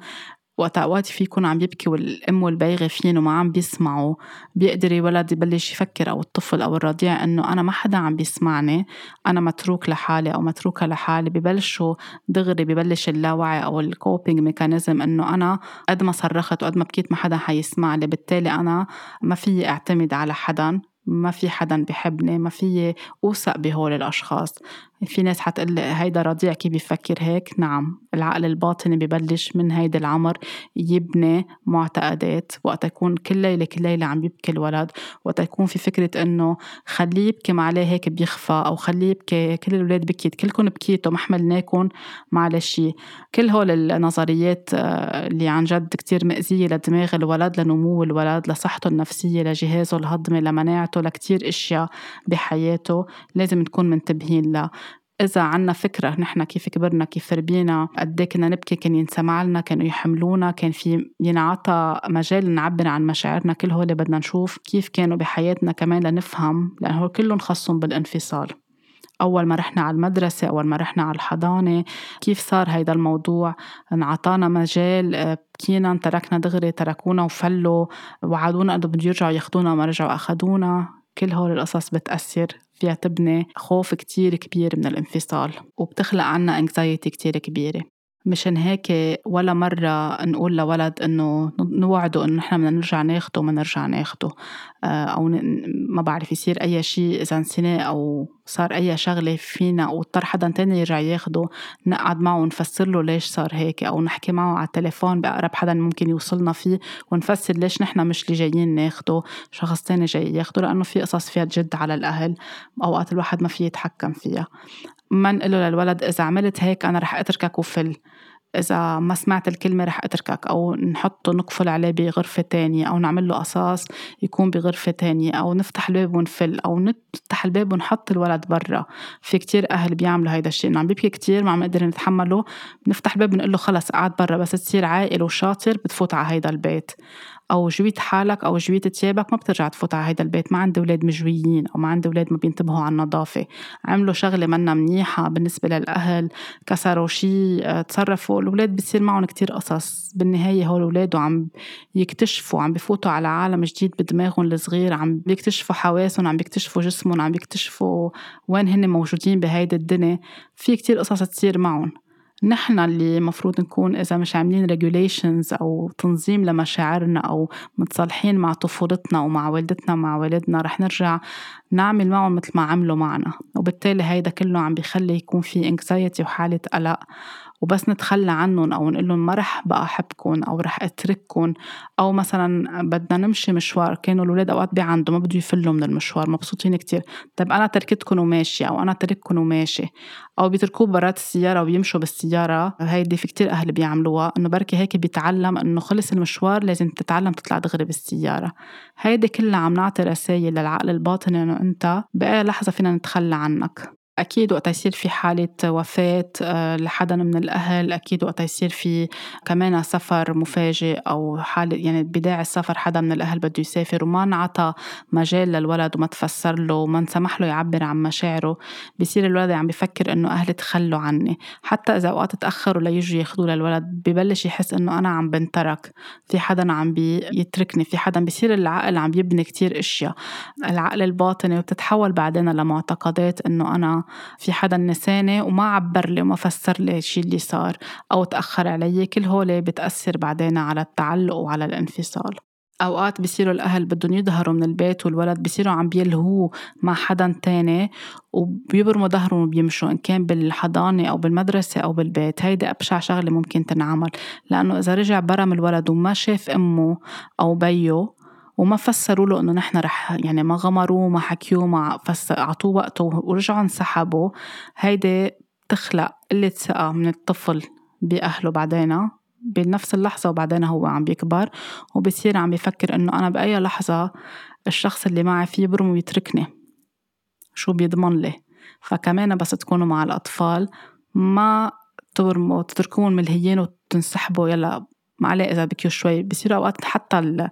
وقت أوقات في يكون عم يبكي والأم والبي غافيين وما عم بيسمعوا. بيقدر الولد يبلش يفكر أو الطفل أو الرضيع إنه أنا ما حدا عم بيسمعني. أنا متروك لحالي أو متروكة لحالي. ببلشوا دغري ببلش اللاوعي أو ال coping mechanism إنه أنا قد ما صرخت وقد ما بكيت ما حدا حيسمع لي. بالتالي أنا ما فيي اعتمد على حدا ما في حدا بحبني ما في أوثق بهول الأشخاص. في ناس حتقول هيدا رضيع كيف بيفكر هيك؟ نعم العقل الباطني ببلش من هيدا العمر يبني معتقدات وقت يكون كل ليلة كل ليلة عم يبكي الولد وقت يكون في فكرة إنه خليه يبكي عليه هيك بيخفى أو خليه يبكي كل الأولاد بكيت كلكم بكيتوا ما حملناكم معلش كل هول النظريات آه، اللي عن جد كتير مأذية لدماغ الولد لنمو الولد لصحته النفسية لجهازه الهضمي لمناعته لكتير أشياء بحياته لازم نكون منتبهين لها. إذا عنا فكرة نحن كيف كبرنا كيف ربينا قد إيه كنا نبكي كان ينسمع لنا كانوا يحملونا كان في ينعطى مجال نعبر عن مشاعرنا كل هول بدنا نشوف كيف كانوا بحياتنا كمان لنفهم لأنه كلهم خصهم بالانفصال. أول ما رحنا على المدرسة أول ما رحنا على الحضانة كيف صار هيدا الموضوع؟ انعطانا مجال بكينا تركنا دغري تركونا وفلوا وعدونا انه بده يرجعوا ياخدونا ما رجعوا أخدونا. كل هول القصص بتأثر فيها تبني خوف كتير كبير من الانفصال وبتخلق عنا انكزايتي كتير كبيرة. مشان هيك ولا مرة نقول لولد إنه نوعده إنه نحن بدنا نرجع ناخده وما نرجع ناخده. آه، أو ما بعرف يصير أي شيء إذا نسيناه أو صار أي شغلة فينا أو اضطر حدا تاني يرجع ياخده نقعد معه ونفسر له ليش صار هيك أو نحكي معه على التليفون بأقرب حدا ممكن يوصلنا فيه ونفسر ليش نحن مش اللي جايين ناخده شخص تاني جاي ياخده لأنه في قصص فيها جد على الأهل أوقات الواحد ما فيه يتحكم فيها. ما نقله للولد إذا عملت هيك أنا رح أتركك وفل. إذا ما سمعت الكلمة رح أتركك أو نحطه نقفل عليه بغرفة تانية أو نعمل له قصاص يكون بغرفة تانية أو نفتح الباب ونفل أو نفتح الباب ونحط الولد برا. في كتير أهل بيعملوا هيدا الشيء. إنه عم بيبكي كتير ما عم نقدر نتحمله. بنفتح الباب بنقول له خلص قعد برا بس تصير عاقل وشاطر بتفوت على هيدا البيت. أو جويت حالك أو جويت ثيابك ما بترجع تفوت على هيدا البيت. ما عندي أولاد مجويين أو ما عندي أولاد ما بينتبهوا على النظافة. عملوا شغلة منا منيحة بالنسبة للأهل كسروا شيء تصرفوا. الأولاد بصير معهم كتير قصص. بالنهاية هول الأولاد وعم يكتشفوا عم بفوتوا على عالم جديد بدماغهم الصغير. عم بيكتشفوا حواسهم عم بيكتشفوا جسمهم عم بيكتشفوا وين هن موجودين بهيدي الدنيا. في كتير قصص تصير معهم. نحن اللي مفروض نكون إذا مش عاملين regulations أو تنظيم لمشاعرنا أو متصالحين مع طفولتنا ومع والدتنا ومع والدنا رح نرجع نعمل معهم مثل ما عملوا معنا. وبالتالي هيدا كله عم بيخلي يكون في anxiety وحالة قلق. وبس نتخلى عنهم أو نقول لهم ما رح بقى أحبكم أو رح أترككم أو مثلا بدنا نمشي مشوار كانوا الأولاد أوقات بيعندوا ما بده يفلوا من المشوار مبسوطين كتير. طيب أنا تركتكم وماشي أو أنا ترككم وماشي. أو بيتركوه برات السيارة وبيمشوا بالسيارة. هيدي في كتير أهل بيعملوها إنه بركي هيك بيتعلم إنه خلص المشوار لازم تتعلم تطلع دغري بالسيارة. هيدي كلها عم نعطي رسائل للعقل الباطني إنه أنت بأي لحظة فينا نتخلى عنك. أكيد وقت يصير في حالة وفاة آه، لحدا من الأهل أكيد وقت يصير في كمان سفر مفاجئ أو حالة يعني بداية السفر حدا من الأهل بده يسافر وما انعطى مجال للولد وما تفسر له وما انسمح له يعبر عن مشاعره بصير الولد عم بفكر إنه أهلي تخلوا عني. حتى إذا أوقات تأخروا ليجوا ياخذوه للولد ببلش يحس إنه أنا عم بنترك في حدا عم بيتركني في حدا بصير العقل عم يبني كتير أشياء. العقل الباطني وبتتحول بعدين لمعتقدات إنه أنا في حدا نساني وما عبر لي وما فسر لي الشيء اللي صار أو تأخر علي. كل هول بتأثر بعدين على التعلق وعلى الانفصال. أوقات بصيروا الأهل بدهم يظهروا من البيت والولد بصيروا عم بيلهوه مع حدا تاني وبيبرموا ظهرهم وبيمشوا إن كان بالحضانة أو بالمدرسة أو بالبيت. هيدي أبشع شغلة ممكن تنعمل. لأنه إذا رجع برم الولد وما شاف أمه أو بيه وما فسروا له إنه نحن رح يعني ما غمروه ما حكيوه ما أعطوه وقته ورجعوا انسحبوا. هيدي بتخلق قلة ثقة من الطفل بأهله بعدين بنفس اللحظة وبعدين هو عم بيكبر وبصير عم بيفكر إنه أنا بأي لحظة الشخص اللي معي فيه يبرم ويتركني. شو بيضمن لي؟ فكمان بس تكونوا مع الأطفال ما ترموا تتركون ملهيين وتنسحبوا يلا معلقة إذا بكيو شوي بصير أوقات حتى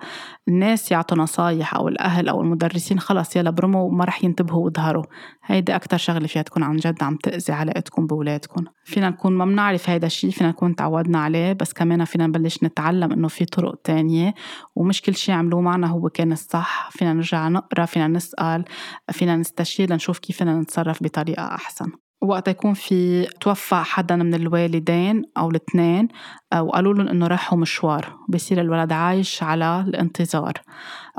الناس يعطوا نصايح أو الأهل أو المدرسين خلص يلا برموا وما رح ينتبهوا ويظهروا. هيدي أكتر شغلة فيها تكون عن جد عم تأذي علاقتكم بأولادكم. فينا نكون ما بنعرف هيدا الشيء فينا نكون تعودنا عليه بس كمان فينا نبلش نتعلم إنه في طرق تانية. ومش كل شيء عملوه معنا هو كان الصح. فينا نرجع نقرأ فينا نسأل فينا نستشير لنشوف كيف فينا نتصرف بطريقة أحسن. وقت يكون في توفى حدا من الوالدين أو الاثنين وقالوا لهم إنه راحوا مشوار. بصير الولد عايش على الانتظار.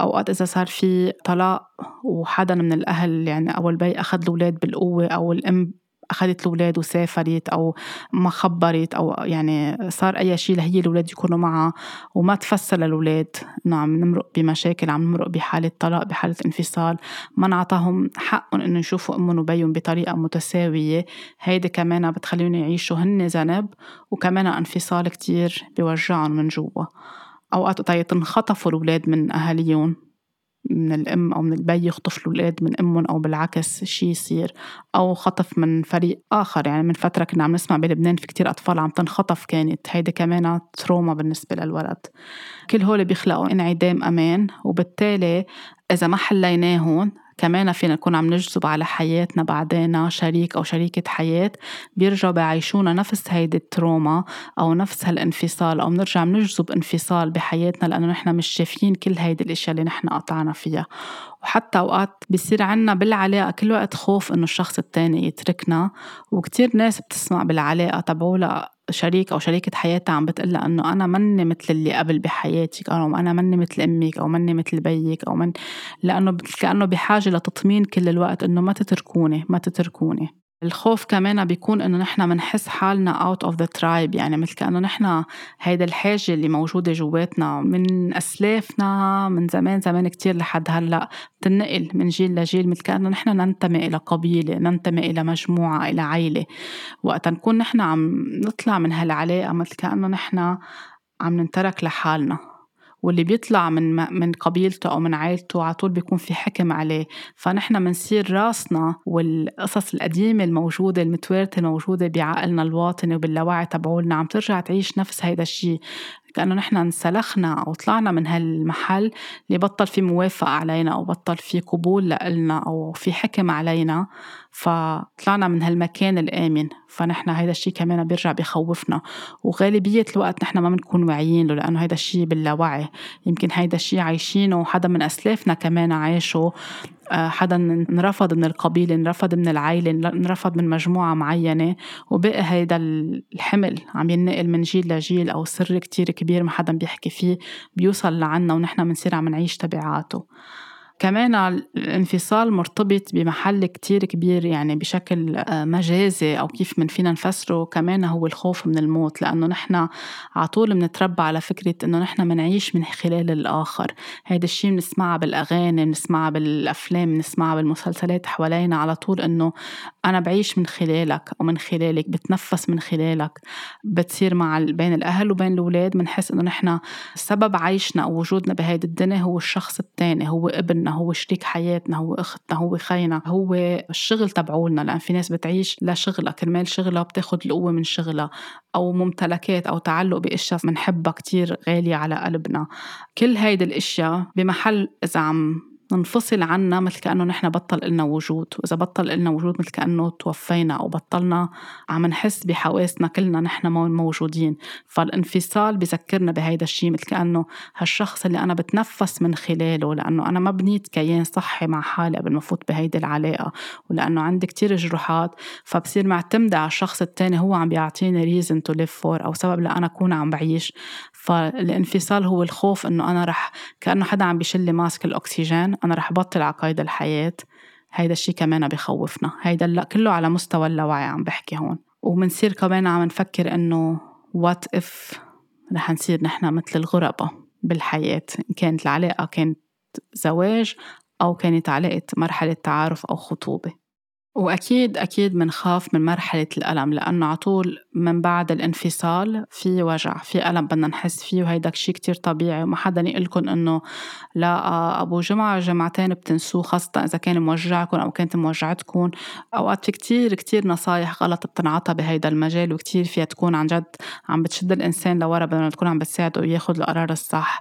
أوقات إذا صار في طلاق وحدا من الأهل يعني أو البي أخذ الأولاد بالقوة أو الأم أخذت الأولاد وسافرت أو ما خبرت أو يعني صار أي شيء لهي الأولاد يكونوا معها وما تفسر للأولاد. إنه عم نمرق بمشاكل عم نمرق بحالة طلاق بحالة انفصال. ما نعطاهم حقهم إنه يشوفوا أمهم وبيهم بطريقة متساوية. هيدي كمان بتخليهم يعيشوا هن ذنب وكمان انفصال كتير بيوجعهم من جوا. أوقات تنخطفوا الأولاد من أهاليهم. من الأم أو من البي يخطف الأولاد من أمهم أو بالعكس شي يصير. أو خطف من فريق آخر. يعني من فترة كنا عم نسمع بلبنان في كتير أطفال عم تنخطف كانت. هيدي كمان trauma بالنسبة للولد. كل هول بيخلقوا انعدام أمان. وبالتالي إذا ما حليناهم كمان فينا نكون عم نجذب على حياتنا بعدين شريك أو شريكة حياة بيرجعوا بيعيشونا نفس هيدي التروما أو نفس هالانفصال أو بنرجع بنجذب انفصال بحياتنا لأنه نحن مش شايفين كل هيدي الأشياء اللي نحن قطعنا فيها. وحتى أوقات بيصير عنا بالعلاقة كل وقت خوف إنه الشخص التاني يتركنا وكتير ناس بتسمع بالعلاقة تبعولها شريك أو شريكة حياتها عم بتقلها إنه أنا مني مثل اللي قبل بحياتك أو أنا مني مثل أمك أو مني مثل بيك أو من لأنه كأنه بحاجة لتطمين كل الوقت إنه ما تتركوني ما تتركوني. الخوف كمان بيكون إنه نحن بنحس حالنا out of the tribe يعني مثل كأنه نحن هيدا الحاجة اللي موجودة جواتنا من أسلافنا من زمان زمان كتير لحد هلأ بتنقل من جيل لجيل مثل كأنه نحن ننتمي إلى قبيلة ننتمي إلى مجموعة إلى عائله وقت نكون نحن عم نطلع من هالعلاقة مثل كأنه نحن عم ننترك لحالنا. واللي بيطلع من من قبيلته أو من عائلته على طول بيكون في حكم عليه. فنحن بنصير راسنا والقصص القديمة الموجودة المتوارثه الموجودة بعقلنا الواطني وباللاوعي تبعولنا عم ترجع تعيش نفس هيدا الشيء كأنه نحن انسلخنا أو طلعنا من هالمحل اللي بطل في موافقة علينا أو بطل في قبول لنا أو في حكم علينا. فطلعنا من هالمكان الآمن. فنحن هيدا الشيء كمان بيرجع بخوفنا. وغالبية الوقت نحن ما بنكون واعيين له لأنه هيدا الشيء باللاوعي. يمكن هيدا الشيء عايشينه وحدا من أسلافنا كمان عايشه. حدا انرفض من القبيلة انرفض من العائلة انرفض من مجموعة معينة وبقي هيدا الحمل عم ينقل من جيل لجيل أو سر كتير كبير ما حدا بيحكي فيه بيوصل لعنا ونحن بنصير عم نعيش تبعاته. كمان الانفصال مرتبط بمحل كتير كبير يعني بشكل آه، مجازي أو كيف من فينا نفسره كمان هو الخوف من الموت لأنه نحن على طول بنتربى على فكرة إنه نحن منعيش من خلال الآخر. هيدا الشيء بنسمعها بالأغاني بنسمعها بالأفلام بنسمعها بالمسلسلات حوالينا على طول إنه أنا بعيش من خلالك أو من خلالك بتنفس من خلالك بتصير مع بين الأهل وبين الأولاد بنحس إنه نحن سبب عيشنا أو وجودنا بهيدي الدنيا هو الشخص التاني هو ابن حبيبنا هو شريك حياتنا هو أختنا هو خينا هو الشغل تبعولنا. لأن في ناس بتعيش لشغلها كرمال شغلها بتاخد القوة من شغلها أو ممتلكات أو تعلق بأشياء بنحبها كتير غالية على قلبنا. كل هيدي الأشياء بمحل اذا عم ننفصل عنا مثل كأنه نحن بطل إلنا وجود. وإذا بطل إلنا وجود مثل كأنه توفينا أو بطلنا عم نحس بحواسنا كلنا نحن موجودين. فالانفصال بذكرنا بهيدا الشيء مثل كأنه هالشخص اللي أنا بتنفس من خلاله لأنه أنا ما بنيت كيان صحي مع حالي قبل ما فوت بهيدي العلاقة ولأنه عندي كتير جروحات. فبصير معتمدة على الشخص التاني هو عم بيعطيني reason to live for أو سبب لأنا أكون عم بعيش. فالانفصال هو الخوف إنه أنا رح كأنه حدا عم بيشلي ماسك الأكسجين أنا رح بطل على قيد الحياة. هيدا الشيء كمان بخوفنا. هيدا لا كله على مستوى اللاوعي عم بحكي هون. ومنصير كمان عم نفكر إنه وات إف رح نصير نحن مثل الغرباء بالحياة. إن كانت العلاقة كانت زواج أو كانت علاقة مرحلة تعارف أو خطوبة. وأكيد أكيد منخاف من مرحلة الألم لأنه على طول من بعد الانفصال في وجع في ألم بدنا نحس فيه وهيدا شيء كتير طبيعي وما حدا يقلكن إنه لا أبو جمعة جمعتين بتنسوه خاصة إذا كان موجعكم أو كانت موجعتكم أوقات في كتير كتير نصايح غلط بتنعطى بهيدا المجال وكتير فيها تكون عن جد عم بتشد الإنسان لورا بدل ما تكون عم بتساعده ياخد القرار الصح.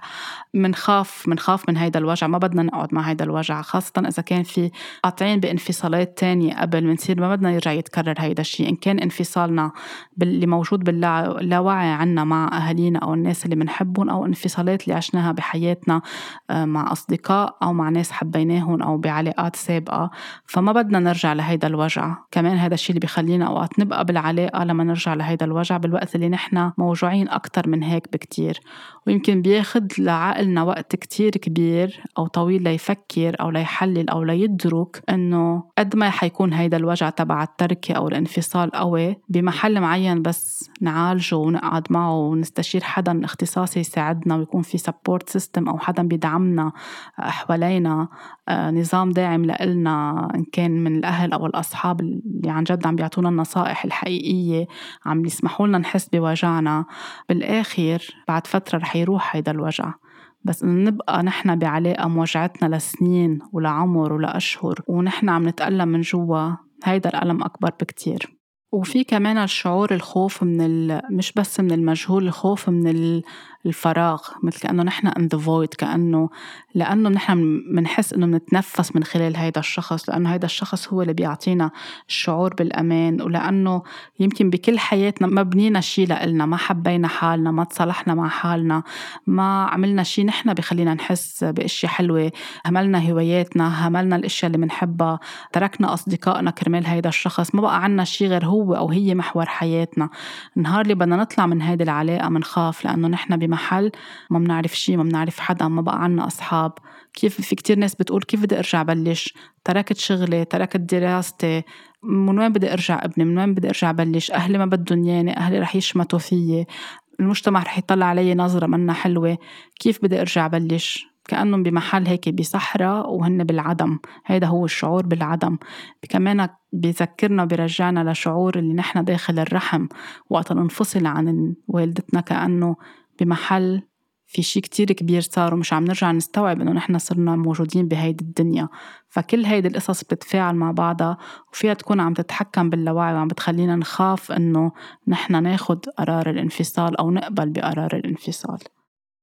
منخاف منخاف من هيدا الوجع ما بدنا نقعد مع هيدا الوجع خاصة إذا كان في قاطعين بانفصالات تانية قبل بنصير ما بدنا يرجع يتكرر هيدا الشيء. إن كان انفصالنا اللي موجود باللاوعي عنا مع أهالينا أو الناس اللي بنحبهم أو انفصالات اللي عشناها بحياتنا آه، مع أصدقاء أو مع ناس حبيناهم أو بعلاقات سابقة. فما بدنا نرجع لهيدا الوجع. كمان هذا الشيء اللي بخلينا أوقات نبقى بالعلاقة لما نرجع لهيدا الوجع بالوقت اللي نحن موجوعين أكتر من هيك بكتير. ويمكن بياخد لعقلنا وقت كتير كبير أو طويل ليفكر أو ليحلل أو ليدرك إنه قد ما حيكون هيدا الوجع تبع الترك أو الانفصال قوي. بمحل معين بس نعالجه ونقعد معه ونستشير حدا اختصاصي يساعدنا ويكون في support system أو حدا بيدعمنا حوالينا آه، نظام داعم لإلنا إن كان من الأهل أو الأصحاب اللي عن جد عم بيعطونا النصائح الحقيقية عم بيسمحوا لنا نحس بوجعنا. بالآخر بعد فترة رح يروح هيدا الوجع. بس إنه نبقى نحن بعلاقة موجعتنا لسنين ولعمر ولأشهر ونحن عم نتألم من جوا. هيدا الألم أكبر بكتير. وفي كمان الشعور الخوف من مش بس من المجهول الخوف من الفراغ مثل كأنه نحن in the void كأنه لأنه نحن بنحس إنه بنتنفس من خلال هيدا الشخص لأنه هيدا الشخص هو اللي بيعطينا الشعور بالأمان ولأنه يمكن بكل حياتنا ما بنينا شيء لإلنا ما حبينا حالنا ما تصالحنا مع حالنا ما عملنا شيء نحن بخلينا نحس بأشياء حلوة هملنا هواياتنا هملنا الأشياء اللي بنحبها تركنا أصدقائنا كرمال هيدا الشخص ما بقى عنا شيء غير هو أو هي محور حياتنا. النهار اللي بدنا نطلع من هيدي العلاقة منخاف لأنه نحن بما محل ما بنعرف شيء ما بنعرف حدا ما بقى عنا أصحاب. كيف في كتير ناس بتقول كيف بدي أرجع بلش؟ تركت شغلي تركت دراستي. من وين بدي أرجع ابني؟ من وين بدي أرجع بلش؟ أهلي ما بدهم ياني أهلي رح يشمتوا فيي. المجتمع رح يطلع علي نظرة منا حلوة. كيف بدي أرجع بلش؟ كأنهم بمحل هيك بصحراء وهن بالعدم. هيدا هو الشعور بالعدم. كمان بيذكرنا وبيرجعنا لشعور اللي نحن داخل الرحم وقت ننفصل عن والدتنا كأنه بمحل في شيء كتير كبير صار ومش عم نرجع نستوعب إنه نحن صرنا موجودين بهيدي الدنيا. فكل هيدي القصص بتتفاعل مع بعضها وفيها تكون عم تتحكم باللاوعي وعم بتخلينا نخاف إنه نحن ناخد قرار الانفصال أو نقبل بقرار الانفصال.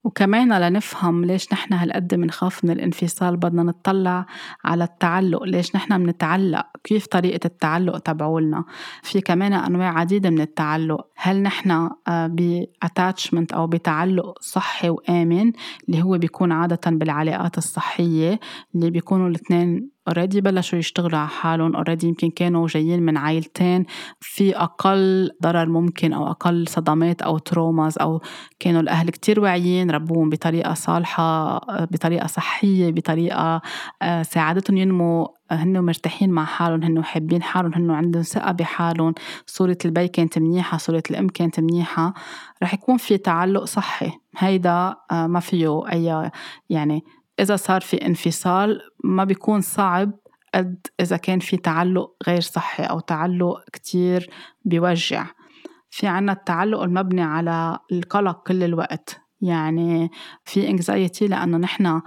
وكمان لنفهم ليش نحن هالقد بنخاف من الانفصال بدنا نطلع على التعلق ليش نحن بنتعلق كيف طريقة التعلق تبعولنا؟ في كمان أنواع عديدة من التعلق. هل نحن آه، ب attachment أو بتعلق صحي وآمن اللي هو بيكون عادة بالعلاقات الصحية اللي بيكونوا الاثنين already بلشوا يشتغلوا على حالهم already يمكن كانوا جايين من عائلتين. في أقل ضرر ممكن أو أقل صدمات أو traumas أو كانوا الأهل كتير واعيين ربوهم بطريقة صالحة بطريقة صحية بطريقة آه، ساعدتهم ينموا هن مرتاحين مع حالهم هن حابين حالهم هن عندهم ثقة بحالهم. صورة البي كانت منيحة صورة الأم كانت منيحة. رح يكون في تعلق صحي. هيدا آه، ما فيه أي يعني إذا صار في انفصال ما بيكون صعب قد إذا كان في تعلق غير صحي أو تعلق كتير بيوجع. في عنا التعلق المبني على القلق كل الوقت. يعني في انكزايتي لأنه نحن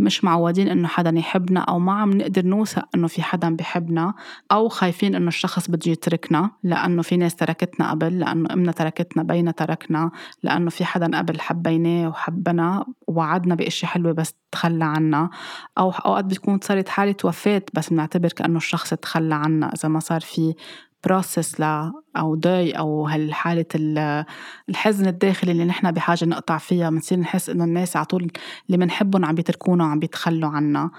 مش معودين إنه حدا يحبنا أو ما عم نقدر نوثق إنه في حدا بحبنا أو خايفين إنه الشخص بده يتركنا لأنه في ناس تركتنا قبل لأنه أمنا تركتنا بينا تركنا لأنه في حدا قبل حبيناه وحبنا ووعدنا باشياء حلوة بس تخلى عنا. أو أوقات بتكون صارت حالة وفاة بس بنعتبر كأنه الشخص تخلى عنا إذا ما صار في بروسس ل أو داي أو هالحاله الحزن الداخلي اللي نحن بحاجة نقطع فيها بنصير نحس إنه الناس على طول اللي بنحبهم عم بيتركونا وعم بيتخلوا عنا.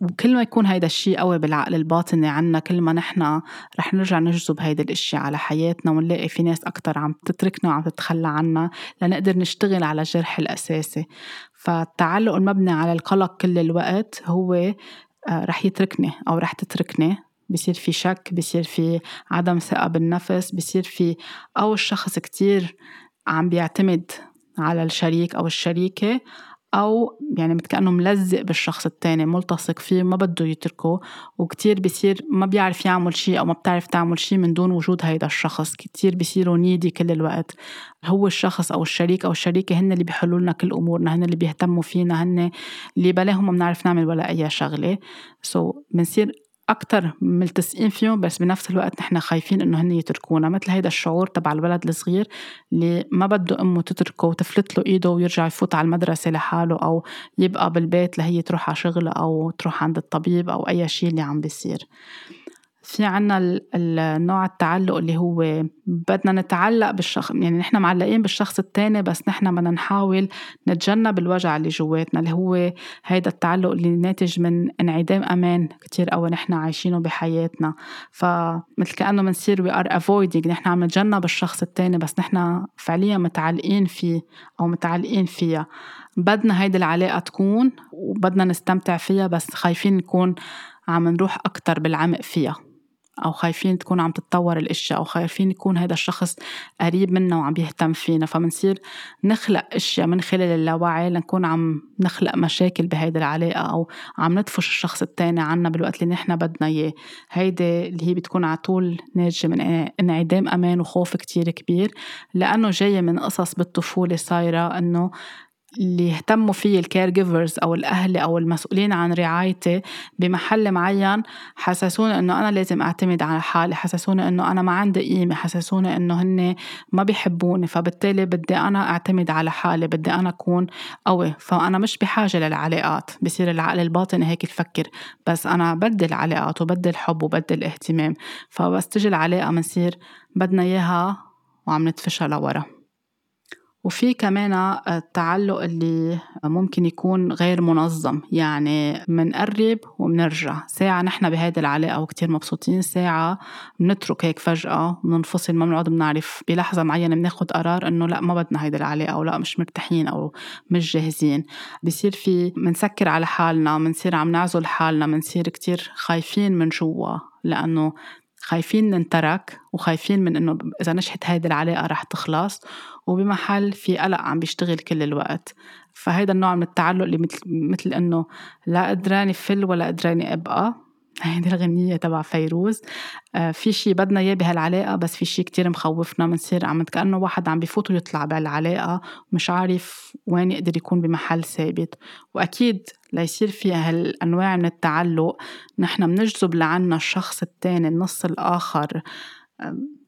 وكل ما يكون هيدا الشيء قوي بالعقل الباطني عنا كل ما نحن رح نرجع نجذب هيدا الأشياء على حياتنا ونلاقي في ناس أكتر عم تتركنا وعم تتخلى عنا لنقدر نشتغل على الجرح الأساسي. فالتعلق المبني على القلق كل الوقت هو آه، رح يتركني أو رح تتركني. بصير في شك بصير في عدم ثقة بالنفس بصير في أو الشخص كتير عم بيعتمد على الشريك أو الشريكة أو يعني كأنه ملزق بالشخص التاني ملتصق فيه ما بده يتركه وكتير بصير ما بيعرف يعمل شيء أو ما بتعرف تعمل شيء من دون وجود هيدا الشخص. كتير بيصيروا نيدي كل الوقت. هو الشخص أو الشريك أو الشريكة هن اللي بيحلوا لنا كل أمورنا هن اللي بيهتموا فينا هن اللي بلاهم ما بنعرف نعمل ولا أي شغلة. سو so, بنصير أكتر ملتصقين فيهم بس بنفس الوقت نحن خايفين إنه هن يتركونا مثل هيدا الشعور تبع الولد الصغير اللي ما بده أمه تتركه وتفلت له إيده ويرجع يفوت على المدرسة لحاله أو يبقى بالبيت لهي تروح على شغلة أو تروح عند الطبيب أو أي شيء اللي عم بيصير. في عنا النوع التعلق اللي هو بدنا نتعلق بالشخص يعني نحن معلقين بالشخص التاني بس نحن بدنا نحاول نتجنب الوجع اللي جواتنا اللي هو هيدا التعلق اللي ناتج من انعدام أمان كتير قوي نحن عايشينه بحياتنا. فمثل كأنه بنصير we are avoiding نحن عم نتجنب الشخص التاني بس نحن فعليا متعلقين فيه أو متعلقين فيها. بدنا هيدي العلاقة تكون وبدنا نستمتع فيها بس خايفين نكون عم نروح أكتر بالعمق فيها. أو خايفين تكون عم تتطور الأشياء أو خايفين يكون هذا الشخص قريب منا وعم بيهتم فينا. فمنصير نخلق أشياء من خلال اللاوعي لنكون عم نخلق مشاكل بهيدي العلاقة أو عم ندفش الشخص التاني عنا بالوقت اللي نحن بدنا إياه. هيدي اللي هي بتكون على طول ناتجة من انعدام أمان وخوف كتير كبير. لأنه جاية من قصص بالطفولة صايرة إنه اللي يهتموا فيه الكير جيفرز أو الأهل أو المسؤولين عن رعايتي بمحل معين حسسوني إنه أنا لازم أعتمد على حالي حسسوني إنه أنا ما عندي قيمة حسسوني إنه هن ما بيحبوني فبالتالي بدي أنا أعتمد على حالي بدي أنا أكون قوي. فأنا مش بحاجة للعلاقات بصير العقل الباطني هيك يفكر بس أنا بدي العلاقات وبدي الحب وبدي الاهتمام. فبس تجي العلاقة بنصير بدنا إياها وعم ندفشها لورا. وفي كمان التعلق اللي ممكن يكون غير منظم. يعني منقرب ومنرجع. ساعة نحن بهيدي العلاقة وكتير مبسوطين ساعة بنترك هيك فجأة بننفصل ما بنقعد بنعرف. بلحظة معينة بناخد قرار إنه لا ما بدنا هيدي العلاقة أو لا مش مرتاحين أو مش جاهزين. بصير في منسكر على حالنا منصير عم نعزل حالنا منصير كتير خايفين من جوا. لأنه خايفين ننترك وخايفين من إنه إذا نجحت هيدي العلاقة رح تخلص. وبمحل في قلق عم بيشتغل كل الوقت. فهيدا النوع من التعلق اللي مثل مثل إنه لا قدراني فل ولا قدراني أبقى. هيدي الغنية تبع فيروز. آه في شي بدنا إياه بهالعلاقة بس في شي كتير مخوفنا منصير عم كأنه واحد عم بفوت ويطلع بالعلاقة مش عارف وين يقدر يكون بمحل ثابت. وأكيد ليصير في هالأنواع من التعلق. نحن منجذب لعنا الشخص التاني النص الآخر.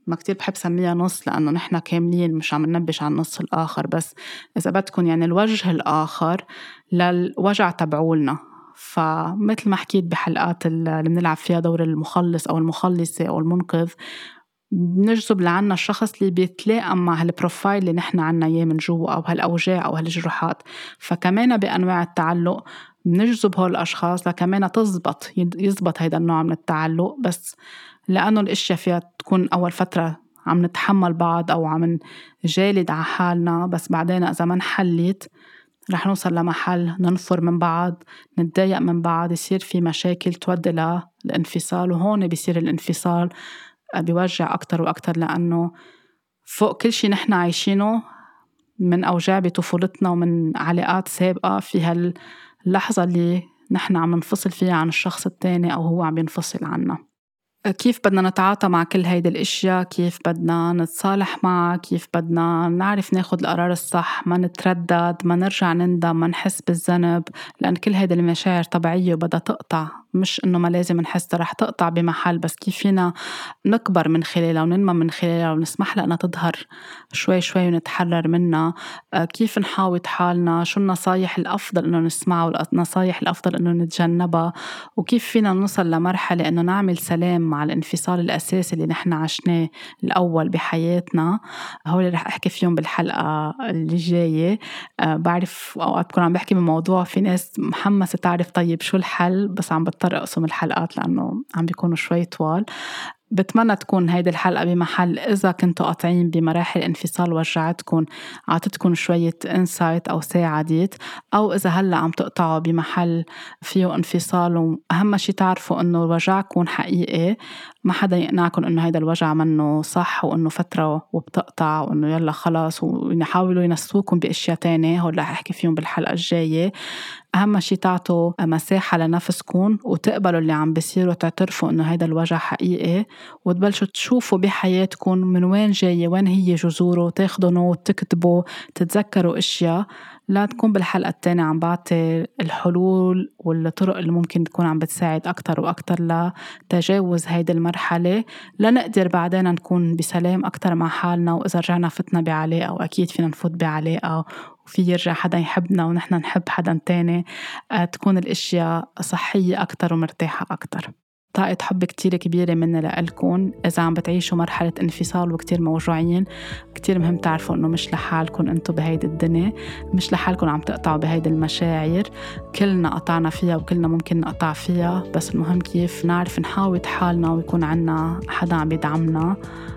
ما كتير بحب سميها نص لأنه نحن كاملين مش عم ننبش على النص الآخر بس إذا بدكم يعني الوجه الآخر للوجع تبعولنا. فمثل ما حكيت بحلقات اللي بنلعب فيها دور المخلص أو المخلصة أو المنقذ بنجذب لعنا الشخص اللي بيتلائم مع هالبروفايل اللي نحن عنا إياه من جوا أو هالأوجاع أو هالجروحات. فكمان بأنواع التعلق بنجذب هول الاشخاص لكمان تزبط يزبط هيدا النوع من التعلق بس لأنه الأشياء فيها تكون أول فترة عم نتحمل بعض أو عم نجالد على حالنا بس بعدين إذا ما انحلت رح نوصل لمحل ننفر من بعض نتضايق من بعض يصير في مشاكل تودي للانفصال وهون بيصير الانفصال بيوجع أكتر وأكتر لأنه فوق كل شي نحن عايشينه من أوجاع بطفولتنا ومن علاقات سابقة في هاللحظة اللي نحن عم ننفصل فيها عن الشخص التاني أو هو عم ينفصل عنا. كيف بدنا نتعاطى مع كل هيدي الأشياء؟ كيف بدنا نتصالح معها؟ كيف بدنا نعرف ناخد القرار الصح؟ ما نتردد؟ ما نرجع نندم؟ ما نحس بالذنب؟ لأن كل هيدي المشاعر طبيعية وبدها تقطع. مش إنه ما لازم نحس رح تقطع بمحل بس كيف فينا نكبر من خلالها وننمى من خلالها ونسمح لها إنها تظهر شوي شوي ونتحرر منها؟ آه، كيف نحاوط حالنا؟ شو النصايح الأفضل إنه نسمعها والنصايح الأفضل إنه نتجنبها؟ وكيف فينا نوصل لمرحلة إنه نعمل سلام مع الانفصال الأساسي اللي نحن عشناه الأول بحياتنا؟ هول رح أحكي فيهم بالحلقة اللي جاية. آه، بعرف أوقات بكون عم بحكي بموضوع في ناس محمسة تعرف طيب شو الحل بس عم بضطر أقسم الحلقات لأنه عم بيكونوا شوي طوال. بتمنى تكون هيدي الحلقة بمحل إذا كنتوا قاطعين بمراحل انفصال وجعتكم عطتكم شوية انسايت أو ساعدت. أو إذا هلأ عم تقطعوا بمحل فيه انفصال وأهم شي تعرفوا إنه وجعكم حقيقي. ما حدا يقنعكم إنه هيدا الوجع منه صح وإنه فترة وبتقطع وإنه يلا خلص ويحاولوا ينسوكم بأشياء تانية هول رح أحكي فيهم بالحلقة الجاية. أهم شي تعطوا مساحة لنفسكم وتقبلوا اللي عم بيصير وتعترفوا إنه هيدا الوجع حقيقي. وتبلشوا تشوفوا بحياتكم من وين جاية وين هي جذوره تاخدوا نوت تكتبوا تتذكروا أشياء. لا تكون بالحلقة التانية عم بعطي الحلول والطرق اللي ممكن تكون عم بتساعد أكتر وأكتر لتجاوز هيدي المرحلة. لنقدر بعدين نكون بسلام أكتر مع حالنا وإذا رجعنا فتنا بعلاقة وأكيد فينا نفوت بعلاقة وفي يرجع حدا يحبنا ونحن نحب حدا تاني. آه، تكون الأشياء صحية أكتر ومرتاحة أكتر. طاقة حب كتير كبيرة مني لإلكن. إذا عم بتعيشوا مرحلة انفصال وكتير موجوعين كتير مهم تعرفوا إنه مش لحالكم أنتوا بهيدي الدنيا مش لحالكم عم تقطعوا بهيدي المشاعر. كلنا قطعنا فيها وكلنا ممكن نقطع فيها بس المهم كيف نعرف نحاوط حالنا ويكون عنا حدا عم يدعمنا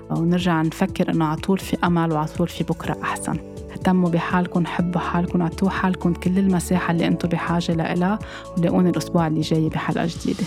ونرجع نفكر إنه عطول في أمل وعطول في بكرة أحسن. اهتموا بحالكم حبوا حالكم اعطوا حالكم كل المساحة اللي أنتم بحاجة لها ولاقوني الأسبوع اللي جاي بحلقة جديدة.